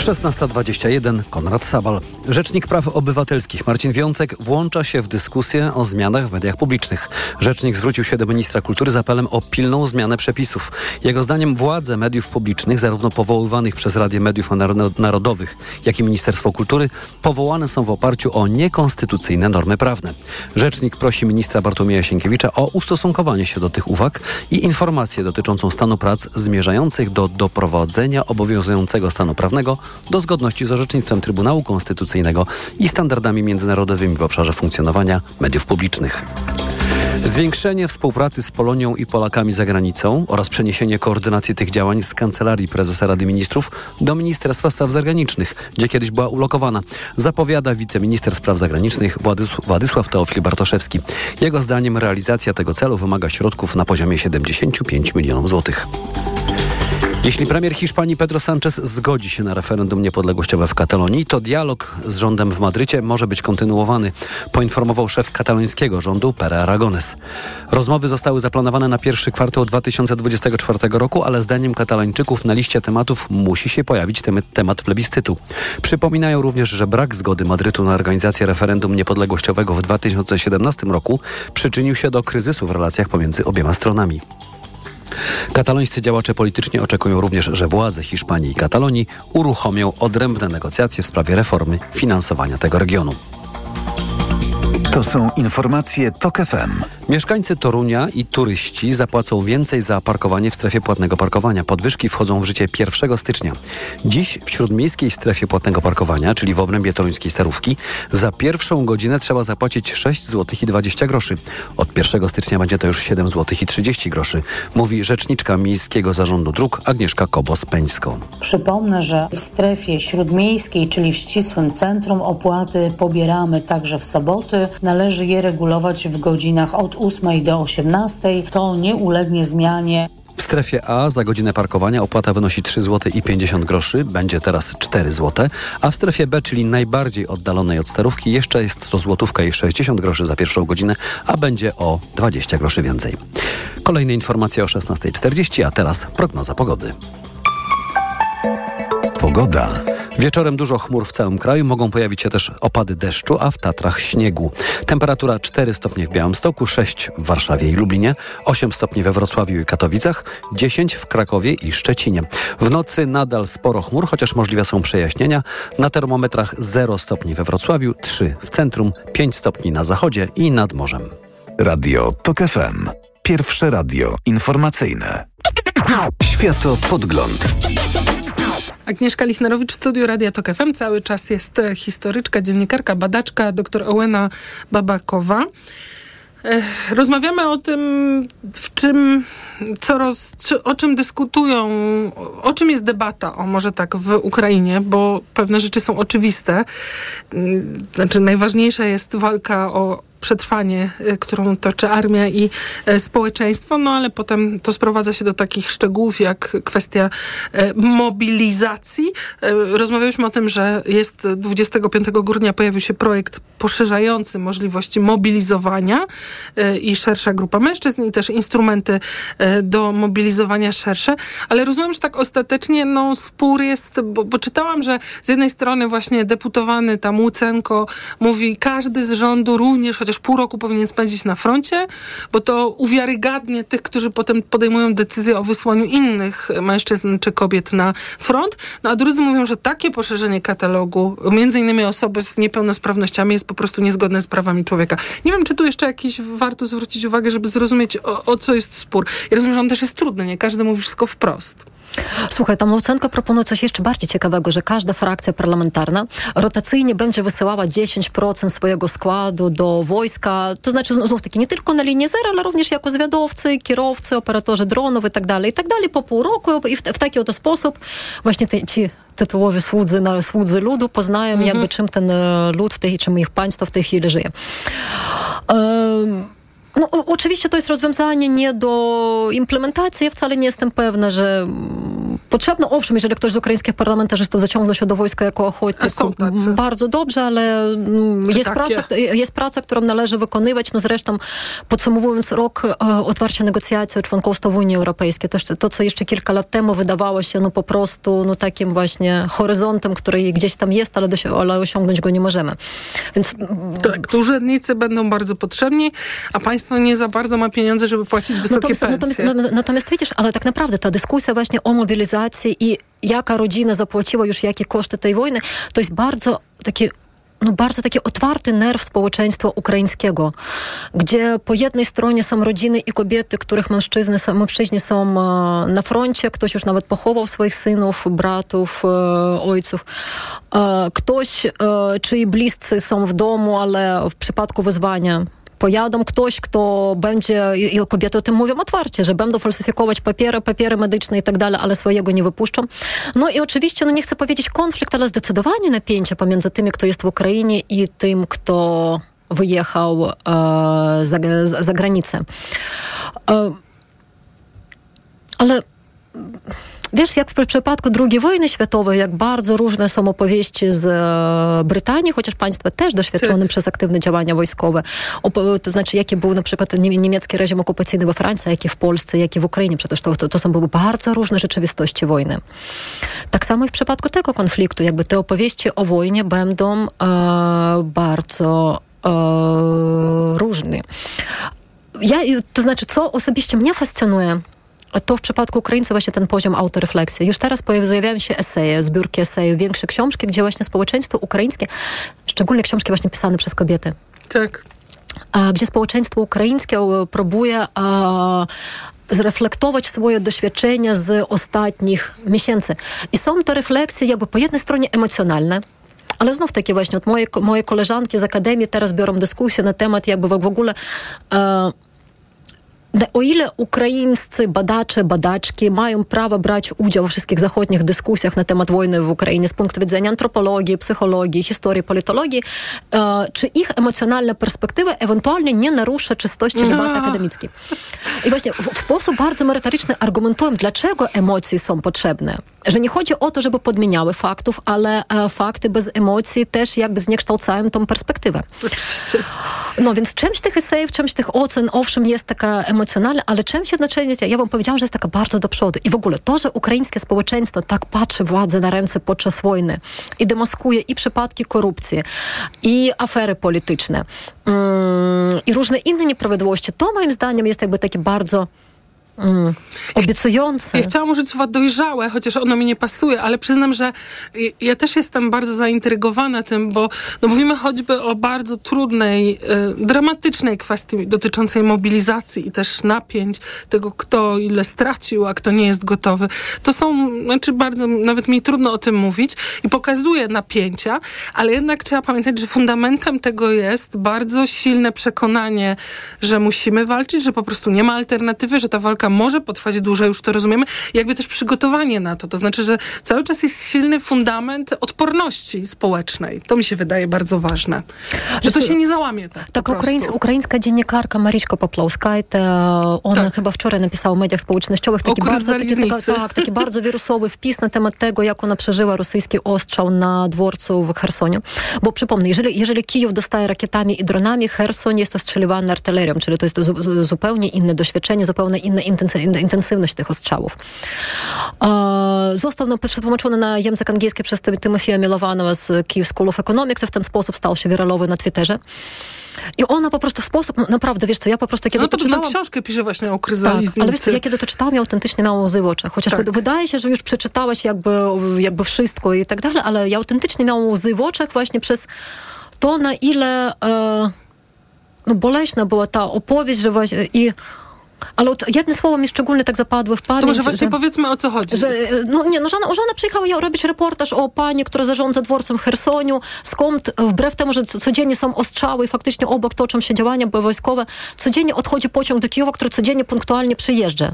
16.21 Konrad Sabal. Rzecznik Praw Obywatelskich Marcin Wiącek włącza się w dyskusję o zmianach w mediach publicznych. Rzecznik zwrócił się do ministra kultury z apelem o pilną zmianę przepisów. Jego zdaniem władze mediów publicznych, zarówno powoływanych przez Radę Mediów Narodowych, jak i Ministerstwo Kultury, powołane są w oparciu o niekonstytucyjne normy prawne. Rzecznik prosi ministra Bartłomieja Sienkiewicza o ustosunkowanie się do tych uwag i informację dotyczącą stanu prac zmierzających do doprowadzenia obowiązującego stanu prawnego do zgodności z orzecznictwem Trybunału Konstytucyjnego i standardami międzynarodowymi w obszarze funkcjonowania mediów publicznych. Zwiększenie współpracy z Polonią i Polakami za granicą oraz przeniesienie koordynacji tych działań z Kancelarii Prezesa Rady Ministrów do Ministerstwa Spraw Zagranicznych, gdzie kiedyś była ulokowana, zapowiada wiceminister spraw zagranicznych Władysław Teofil Bartoszewski. Jego zdaniem realizacja tego celu wymaga środków na poziomie 75 milionów złotych. Jeśli premier Hiszpanii Pedro Sánchez zgodzi się na referendum niepodległościowe w Katalonii, to dialog z rządem w Madrycie może być kontynuowany, poinformował szef katalońskiego rządu Pere Aragones. Rozmowy zostały zaplanowane na pierwszy kwartał 2024 roku, ale zdaniem katalończyków na liście tematów musi się pojawić temat plebiscytu. Przypominają również, że brak zgody Madrytu na organizację referendum niepodległościowego w 2017 roku przyczynił się do kryzysu w relacjach pomiędzy obiema stronami. Katalońscy działacze polityczni oczekują również, że władze Hiszpanii i Katalonii uruchomią odrębne negocjacje w sprawie reformy finansowania tego regionu. To są informacje TOK FM. Mieszkańcy Torunia i turyści zapłacą więcej za parkowanie w strefie płatnego parkowania. Podwyżki wchodzą w życie 1 stycznia. Dziś w śródmiejskiej strefie płatnego parkowania, czyli w obrębie toruńskiej starówki, za pierwszą godzinę trzeba zapłacić 6 zł i 20 groszy. Od 1 stycznia będzie to już 7 zł i 30 groszy, mówi rzeczniczka Miejskiego Zarządu Dróg Agnieszka Kobos-Peńsko. Przypomnę, że w strefie śródmiejskiej, czyli w ścisłym centrum opłaty pobieramy także w soboty, Należy je regulować w godzinach od 8 do 18. To nie ulegnie zmianie. W strefie A za godzinę parkowania opłata wynosi 3 zł i 50 groszy, będzie teraz 4 zł, a w strefie B, czyli najbardziej oddalonej od starówki, jeszcze jest to złotówka i 60 groszy za pierwszą godzinę, a będzie o 20 groszy więcej. Kolejne informacje o 16.40, a teraz prognoza pogody. Pogoda. Wieczorem dużo chmur w całym kraju, mogą pojawić się też opady deszczu, a w Tatrach śniegu. Temperatura 4 stopnie w Białymstoku, 6 w Warszawie i Lublinie, 8 stopni we Wrocławiu i Katowicach, 10 w Krakowie i Szczecinie. W nocy nadal sporo chmur, chociaż możliwe są przejaśnienia. Na termometrach 0 stopni we Wrocławiu, 3 w centrum, 5 stopni na zachodzie i nad morzem. Radio TOK FM. Pierwsze radio informacyjne. Światopodgląd. Agnieszka Lichnerowicz, Studio Radia Tok FM. Cały czas jest e, historyczka, dziennikarka, badaczka, dr Ołena Babakowa. E, rozmawiamy o tym, w czym, co roz, o czym dyskutują, o czym jest debata, o może tak, w Ukrainie, bo pewne rzeczy są oczywiste. Mm, znaczy, najważniejsza jest walka o przetrwanie, y, którą toczy armia i y, społeczeństwo, no ale potem to sprowadza się do takich szczegółów jak kwestia y, mobilizacji. Rozmawialiśmy o tym, że jest 25 grudnia pojawił się projekt poszerzający możliwości mobilizowania i szersza grupa mężczyzn i też instrumenty do mobilizowania szersze, ale rozumiem, że tak ostatecznie no, spór jest, bo, bo czytałam, że z jednej strony właśnie deputowany tam Łucenko mówi, każdy z rządu również, chociaż chociaż pół roku powinien spędzić na froncie, bo to uwiarygadnia tych, którzy potem podejmują decyzję o wysłaniu innych mężczyzn czy kobiet na front. No a drudzy mówią, że takie poszerzenie katalogu, między innymi osoby z niepełnosprawnościami, jest po prostu niezgodne z prawami człowieka. Nie wiem, czy tu jeszcze jakiś warto zwrócić uwagę, żeby zrozumieć, o, o co jest spór. Ja rozumiem, że on też jest trudny, nie każdy mówi wszystko wprost. Słuchaj, tam Lucenko proponuje coś jeszcze bardziej ciekawego, że każda frakcja parlamentarna rotacyjnie będzie wysyłała 10% swojego składu do wojska, to znaczy znów taki nie tylko na linii zero, ale również jako zwiadowcy, kierowcy, operatorzy dronów i tak dalej, i tak dalej po pół roku i w, w taki oto sposób właśnie te, ci tytułowi słudzy, na, słudzy ludu poznają mhm. jakby czym ten e, lud, w tej, czym ich państwo w tej chwili żyje. Um, no, oczywiście to jest rozwiązanie nie do implementacji. Ja wcale nie jestem pewna, że Potrzebne, owszem, jeżeli ktoś z ukraińskich parlamentarzystów zaciągnął się do wojska jako ochotnik, bardzo dobrze, ale mm, jest praca, jest praca, którą należy wykonywać. No zresztą podsumowując rok e, otwarcia negocjacji o członkostwo w Unii Europejskiej, to, to, co jeszcze kilka lat temu wydawało się no po prostu no, takim właśnie horyzontem, który gdzieś tam jest, ale, ale osiągnąć go nie możemy. Więc... Tak, to urzędnicy będą bardzo potrzebni, a państwo nie za bardzo ma pieniądze, żeby płacić wysokie natomiast, pensje. Natomiast, natomiast widzisz, ale tak naprawdę ta dyskusja właśnie o mobilizacji i jaka rodzina zapłaciła już jakie koszty tej wojny, to jest bardzo taki no bardzo taki otwarty nerw społeczeństwa ukraińskiego, gdzie po jednej stronie są rodziny i kobiety, których mężczyzny, mężczyźni są na froncie, ktoś już nawet pochował swoich synów, bratów, ojców. Ktoś, czyj bliscy są w domu, ale w przypadku wyzwania pojadą ktoś, kto będzie, i kobiety o tym mówią otwarcie, że będą falsyfikować papiery, papiery medyczne i tak dalej, ale swojego nie wypuszczą. No i oczywiście, no nie chcę powiedzieć konflikt, ale zdecydowanie napięcie pomiędzy tymi, kto jest w Ukrainie i tym, kto wyjechał e, za, za, granicę. E, ale Wiesz, jak w przypadku II wojny światowej, jak bardzo różne są opowieści z e, Brytanii, chociaż państwo też doświadczone tak. przez aktywne działania wojskowe. to znaczy, jaki był na przykład niemiecki reżim okupacyjny we Francji, jaki w Polsce, jaki w Ukrainie. Przecież to, to, to są były bardzo różne rzeczywistości wojny. Tak samo i w przypadku tego konfliktu. Jakby te opowieści o wojnie będą e, bardzo e, różne. Ja, to znaczy, co osobiście mnie fascynuje, to w przypadku Ukraińców właśnie ten poziom autorefleksji. Już teraz pojawiają się eseje, zbiórki esejów, większe książki, gdzie właśnie społeczeństwo ukraińskie, szczególnie książki właśnie pisane przez kobiety. Tak. Gdzie społeczeństwo ukraińskie próbuje zreflektować swoje doświadczenia z ostatnich miesięcy. I są to refleksje jakby po jednej stronie emocjonalne, ale znów takie właśnie, moje, moje koleżanki z Akademii teraz biorą dyskusję na temat jakby w ogóle e, o ile ukraińscy badacze, badaczki mają prawo brać udział we wszystkich zachodnich dyskusjach na temat wojny w Ukrainie z punktu widzenia antropologii, psychologii, historii, politologii, e, czy ich emocjonalna perspektywa ewentualnie nie narusza czystości no. debaty akademickiej. I właśnie w, w sposób bardzo merytoryczny argumentują, dlaczego emocje są potrzebne. Że nie chodzi o to, żeby podmieniały faktów, ale e, fakty bez emocji też jakby zniekształcają tą perspektywę. No więc czymś tych esejów, czymś tych ocen, owszem, jest taka emocjonalna, ale czymś jednocześnie, ja bym powiedziała, że jest taka bardzo do przodu. I w ogóle to, że ukraińskie społeczeństwo tak patrzy władzy na ręce podczas wojny i demaskuje i przypadki korupcji, i afery polityczne, mm, i różne inne nieprawidłowości, to moim zdaniem jest jakby takie bardzo Mm, obiecujące. Ja chciałam użyć słowa dojrzałe, chociaż ono mi nie pasuje, ale przyznam, że ja też jestem bardzo zaintrygowana tym, bo no mówimy choćby o bardzo trudnej, y, dramatycznej kwestii dotyczącej mobilizacji i też napięć, tego kto ile stracił, a kto nie jest gotowy. To są, znaczy bardzo, nawet mi trudno o tym mówić i pokazuje napięcia, ale jednak trzeba pamiętać, że fundamentem tego jest bardzo silne przekonanie, że musimy walczyć, że po prostu nie ma alternatywy, że ta walka może potrwać dłużej, już to rozumiemy, jakby też przygotowanie na to. To znaczy, że cały czas jest silny fundament odporności społecznej. To mi się wydaje bardzo ważne. Że to się nie załamie tak. Tak, ukraińska, ukraińska dziennikarka Maryśka Poplowskajta, ona tak. chyba wczoraj napisała w mediach społecznościowych taki bardzo, taki, taka, tak, taki bardzo wirusowy wpis na temat tego, jak ona przeżyła rosyjski ostrzał na dworcu w Hersonie. Bo przypomnę, jeżeli, jeżeli Kijów dostaje rakietami i dronami, Herson jest ostrzeliwany artylerią, czyli to jest zupełnie inne doświadczenie, zupełnie inne intensywność tych ostrzałów. Został no, przetłumaczony na język angielski przez Tymofieja Milowanowa z Kyiv School of Economics w ten sposób stał się wiralowy na Twitterze. I ona po prostu w sposób, no, naprawdę, wiesz co, ja po prostu kiedy no to, to czytałam... Książkę pisze właśnie o kryzalizie. Tak, ale wiesz co, ja kiedy to czytałam, ja autentycznie miałam łzy w oczach. Chociaż tak. wydaje się, że już przeczytałaś jakby, jakby wszystko i tak dalej, ale ja autentycznie miałam łzy w oczach właśnie przez to, na ile e, no, boleśna była ta opowieść, że właśnie i ale jedne słowo mi szczególnie tak zapadły w pamięć. To może właśnie że, powiedzmy o co chodzi. Że, no nie, no żona, żona przyjechała robić reportaż o pani, która zarządza dworcem w Hersoniu, skąd wbrew temu, że codziennie są ostrzały i faktycznie obok toczą się działania wojskowe, codziennie odchodzi pociąg do Kijowa, który codziennie punktualnie przyjeżdża.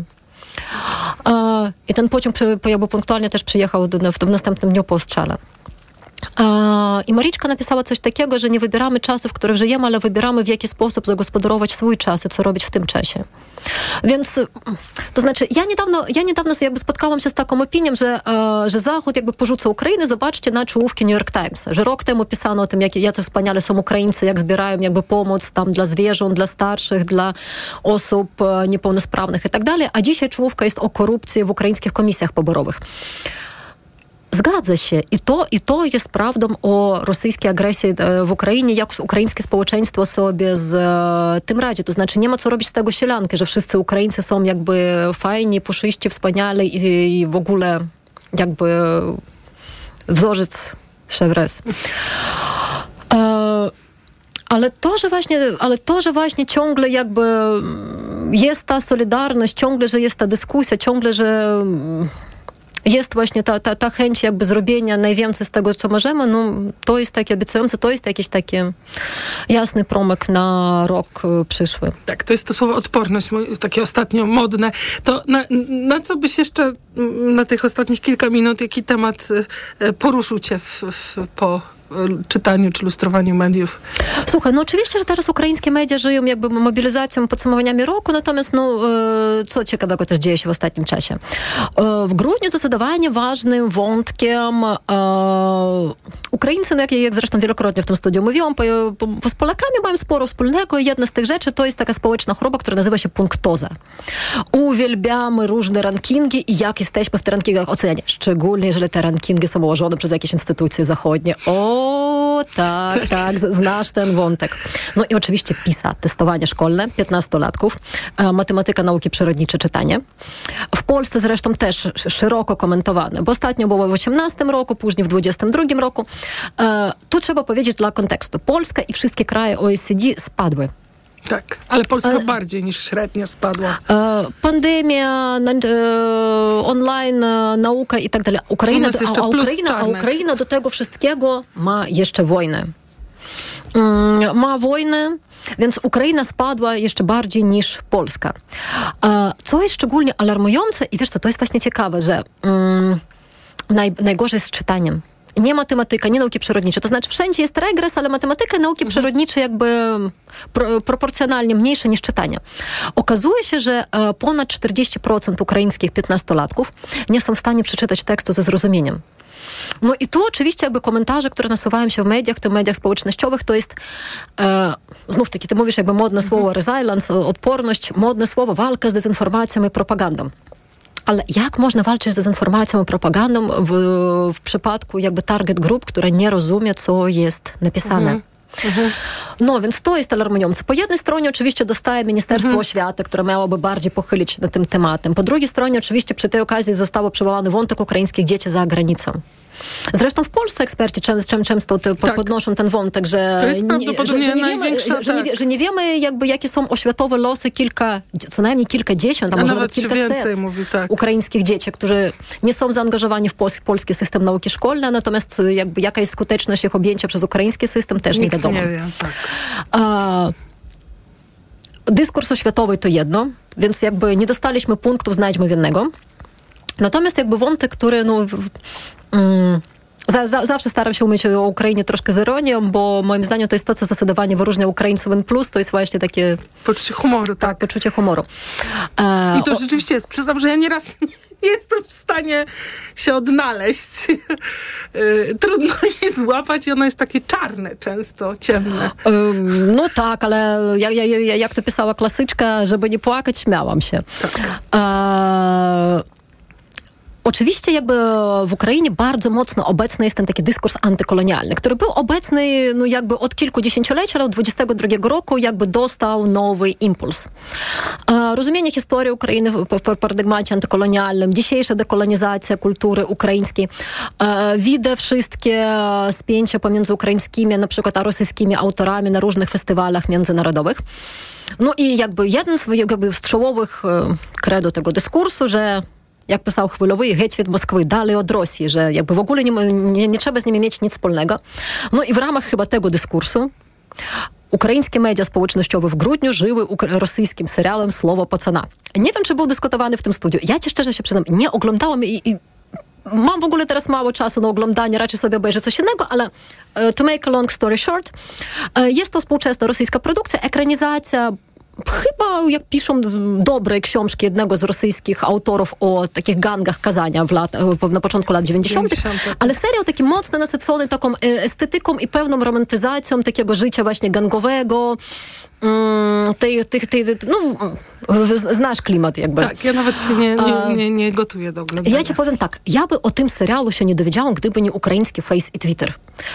I ten pociąg jakby punktualnie też przyjechał w, w następnym dniu po ostrzale. I Mariczka napisała coś takiego, że nie wybieramy czasów, w których żyjemy, ale wybieramy w jaki sposób zagospodarować swój czas i co robić w tym czasie. Więc to znaczy, ja niedawno, ja niedawno jakby spotkałam się z taką opinią, że, że Zachód jakby porzuca Ukrainę. Zobaczcie na czołówki New York Times, że rok temu pisano o tym, jak, jacy wspaniale są Ukraińcy, jak zbierają jakby pomoc tam dla zwierząt, dla starszych, dla osób niepełnosprawnych i tak dalej, a dzisiaj czołówka jest o korupcji w ukraińskich komisjach poborowych. Zgadza się. I to, I to jest prawdą o rosyjskiej agresji w Ukrainie, jak ukraińskie społeczeństwo sobie z tym radzi. To znaczy nie ma co robić z tego sielanki, że wszyscy Ukraińcy są jakby fajni, puszyści, wspaniali i, i w ogóle jakby wzorzec szewres. Ale to, że właśnie, ale to, że właśnie ciągle jakby jest ta solidarność, ciągle, że jest ta dyskusja, ciągle, że jest właśnie ta, ta, ta chęć jakby zrobienia najwięcej z tego, co możemy, no to jest takie obiecujące, to jest jakiś taki jasny promyk na rok przyszły. Tak, to jest to słowo odporność, takie ostatnio modne. To na, na co byś jeszcze na tych ostatnich kilka minut, jaki temat poruszył cię w, w, po czytaniu czy lustrowaniu mediów? Słuchaj, no oczywiście, że teraz ukraińskie media żyją jakby mobilizacją, podsumowaniami roku, natomiast no, co ciekawego też dzieje się w ostatnim czasie. W grudniu zdecydowanie ważnym wątkiem Ukraińcy, no jak, jak zresztą wielokrotnie w tym studiu mówiłam, z Polakami mają sporo wspólnego i jedna z tych rzeczy to jest taka społeczna choroba, która nazywa się punktoza. Uwielbiamy różne rankingi i jak jesteśmy w tych rankingach oceniani, szczególnie jeżeli te rankingi są ułożone przez jakieś instytucje zachodnie. O, tak, *laughs* tak, znasz ten wątek. No i oczywiście PISA, testowanie szkolne, 15-latków, matematyka, nauki przyrodnicze, czytanie. W Polsce zresztą też szeroko komentowane, bo ostatnio było w 18 roku, później w 22 roku. Tu trzeba powiedzieć dla kontekstu. Polska i wszystkie kraje OECD spadły. Tak, ale Polska ale, bardziej niż średnia spadła. Pandemia, online nauka i tak dalej. Ukraina, a, a, Ukraina, a Ukraina do tego wszystkiego ma jeszcze wojnę. Mm, ma wojnę, więc Ukraina spadła jeszcze bardziej niż Polska. Co jest szczególnie alarmujące i wiesz co, to jest właśnie ciekawe, że mm, naj, najgorzej z czytaniem nie matematyka, nie nauki przyrodnicze. To znaczy wszędzie jest regres, ale matematyka i nauki mhm. przyrodnicze jakby pro, proporcjonalnie mniejsze niż czytanie. Okazuje się, że e, ponad 40% ukraińskich 15-latków nie są w stanie przeczytać tekstu ze zrozumieniem. No i tu oczywiście jakby komentarze, które nasuwają się w mediach, w tym mediach społecznościowych, to jest e, znów taki, ty mówisz jakby modne mhm. słowo resilience, odporność, modne słowo walka z dezinformacją i propagandą. Ale jak można walczyć z dezinformacją i propagandą w, w przypadku jakby target group, która nie rozumie, co jest napisane? Mhm. Mhm. No, więc to jest alarmujące. Po jednej stronie oczywiście dostaje Ministerstwo mhm. Oświaty, które miałoby bardziej pochylić się nad tym tematem. Po drugiej stronie oczywiście przy tej okazji zostało przywołany wątek ukraińskich dzieci za granicą. Zresztą w Polsce eksperci często, często tak. podnoszą ten wątek, że, nie, że, że, nie wiemy, że, że, nie, tak. że nie wiemy jakby jakie są oświatowe losy kilka, co najmniej kilkadziesiąt, a, a może nawet kilkaset mówi, tak. ukraińskich dzieci, którzy nie są zaangażowani w polski, polski system nauki szkolnej, natomiast jakby jaka jest skuteczność ich objęcia przez ukraiński system też Nikt nie wiadomo. Nie wie, tak. a, dyskurs oświatowy to jedno, więc jakby nie dostaliśmy punktów, znajdźmy winnego. Natomiast jakby wątek, który no, mm, za, za, zawsze staram się umieć o Ukrainie troszkę z ironią, bo moim zdaniem to jest to, co zdecydowanie wyróżnia Ukraińców N+, to jest właśnie takie... Poczucie humoru, tak. tak poczucie humoru. E, I to o... rzeczywiście jest. Przyznam, że ja nieraz *laughs* nie jestem w stanie się odnaleźć. E, *laughs* trudno je złapać i ono jest takie czarne często, ciemne. no tak, ale jak, jak, jak to pisała klasyczka, żeby nie płakać, śmiałam się. Tak. E, Oczywiście jakby w Ukrainie bardzo mocno obecny jest ten taki dyskurs antykolonialny, który był obecny no jakby od kilku dziesięcioleci, ale od 22 roku jakby dostał nowy impuls. Rozumienie historii Ukrainy w paradygmacie antykolonialnym, dzisiejsza dekolonizacja kultury ukraińskiej, widzę wszystkie spięcia pomiędzy ukraińskimi, na przykład a rosyjskimi autorami na różnych festiwalach międzynarodowych. No i jakby jeden z jakby strzałowych kredo tego dyskursu, że jak pisał Chwilowy, geć від Moskwy, dalej od Rosji, że jakby w ogóle nie, nie, nie trzeba z nimi mieć nic wspólnego. No i w ramach chyba tego dyskursu Ukraińskie media społecznościowe w grudniu żyły rosyjskim serialem Słowo Pacana. Nie wiem, czy był dyskutowany w tym studiu. Ja ci szczerze się przyznam, nie oglądałam i, i mam w ogóle teraz mało czasu na oglądanie, raczej sobie obejrzę coś innego, ale e, to make a long story short, e, jest to współczesna rosyjska produkcja, ekranizacja Chyba, jak piszą dobre książki jednego z rosyjskich autorów o takich gangach Kazania w lat, na początku lat 90., 90. ale serial taki mocno nasycony taką estetyką i pewną romantyzacją takiego życia właśnie gangowego, Mm, tej, tej, tej, no, znasz klimat jakby. Tak, ja nawet się nie, nie, nie, nie gotuję do oglądania. Ja ci powiem tak, ja by o tym serialu się nie dowiedziałam, gdyby nie ukraiński Face i Twitter,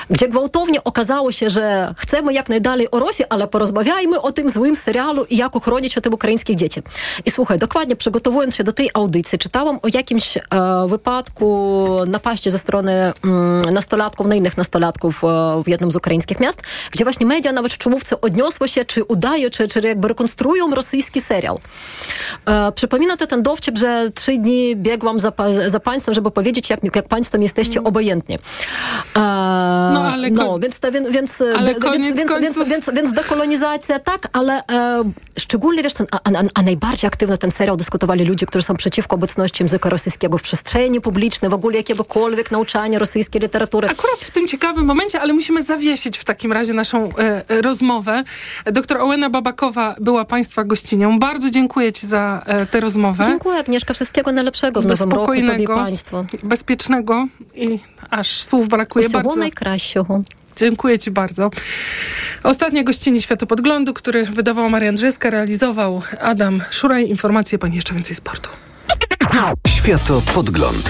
gdzie gwałtownie okazało się, że chcemy jak najdalej o Rosji, ale porozmawiajmy o tym złym serialu i jak uchronić o tym ukraińskich dzieci. I słuchaj, dokładnie przygotowując się do tej audycji, czytałam o jakimś e, wypadku napaści ze strony mm, nastolatków, na innych nastolatków e, w jednym z ukraińskich miast, gdzie właśnie media nawet w czołówce odniosło się, czy udaje, czy, czy jakby rekonstruują rosyjski serial. E, przypomina to ten dowcip, że trzy dni biegłam za, za państwem, żeby powiedzieć, jak, jak państwem jesteście mm. obojętni. E, no, ale no, więc, więc, więc, więc, więc, więc, więc dekolonizacja tak, ale e, szczególnie wiesz, ten, a, a, a, najbardziej aktywno ten serial dyskutowali ludzie, którzy są przeciwko obecności języka rosyjskiego w przestrzeni publicznej, w ogóle jakiegokolwiek nauczania rosyjskiej literatury. Akurat w tym ciekawym momencie, ale musimy zawiesić w takim razie naszą e, e rozmowę. Doktor Ołena Babakowa była Państwa gościnią. Bardzo dziękuję Ci za e, tę rozmowę. Dziękuję Agnieszka, wszystkiego najlepszego w nowym roku Tobie Państwu. Bezpiecznego i aż słów brakuje Usiło bardzo. Najkrasiu. Dziękuję Ci bardzo. Ostatnia gościni Światopodglądu, który wydawał Marian Drzyska, realizował Adam Szuraj. Informacje Pani jeszcze więcej sportu. Światopodgląd.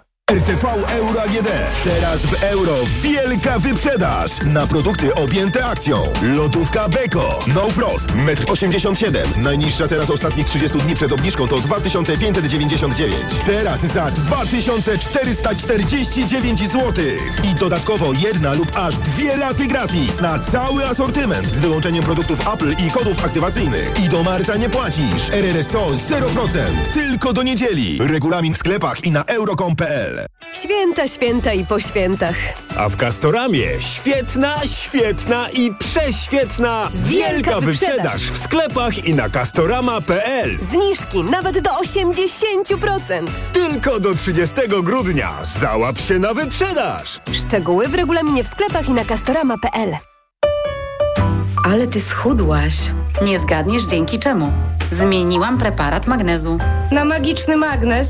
RTV Euro AGD. Teraz w euro wielka wyprzedaż na produkty objęte akcją. Lodówka Beko. No Frost. 1,87 m. Najniższa teraz ostatnich 30 dni przed obniżką to 2599. Teraz za 2449 zł. I dodatkowo jedna lub aż dwie raty gratis na cały asortyment z wyłączeniem produktów Apple i kodów aktywacyjnych. I do marca nie płacisz. RRSO 0%. Tylko do niedzieli. Regulamin w sklepach i na euro.com.pl. Święta, święta i po świętach. A w Castoramie świetna, świetna i prześwietna Wielka wielka wyprzedaż wyprzedaż w sklepach i na castorama.pl. Zniżki nawet do 80%. Tylko do 30 grudnia. Załap się na wyprzedaż. Szczegóły w regulaminie w sklepach i na castorama.pl. Ale ty schudłaś. Nie zgadniesz dzięki czemu. Zmieniłam preparat magnezu. Na magiczny magnes.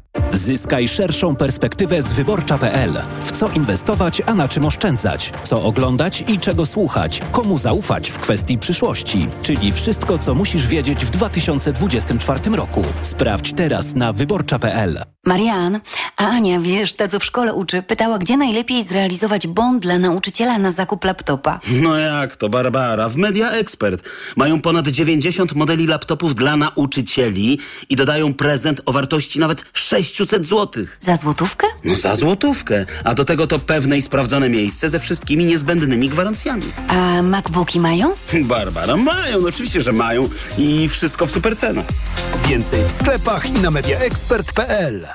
Zyskaj szerszą perspektywę z wyborcza.pl. W co inwestować, a na czym oszczędzać? Co oglądać i czego słuchać? Komu zaufać w kwestii przyszłości? Czyli wszystko, co musisz wiedzieć w 2024 roku. Sprawdź teraz na wyborcza.pl. Marian, a Ania, wiesz, ta co w szkole uczy, pytała, gdzie najlepiej zrealizować bond dla nauczyciela na zakup laptopa. No jak to, Barbara? W Media Expert mają ponad 90 modeli laptopów dla nauczycieli i dodają prezent o wartości nawet 600 zł. Za złotówkę? No za złotówkę. A do tego to pewne i sprawdzone miejsce ze wszystkimi niezbędnymi gwarancjami. A MacBooki mają? Barbara, mają, no oczywiście, że mają i wszystko w supercenach. Więcej w sklepach i na mediaexpert.pl.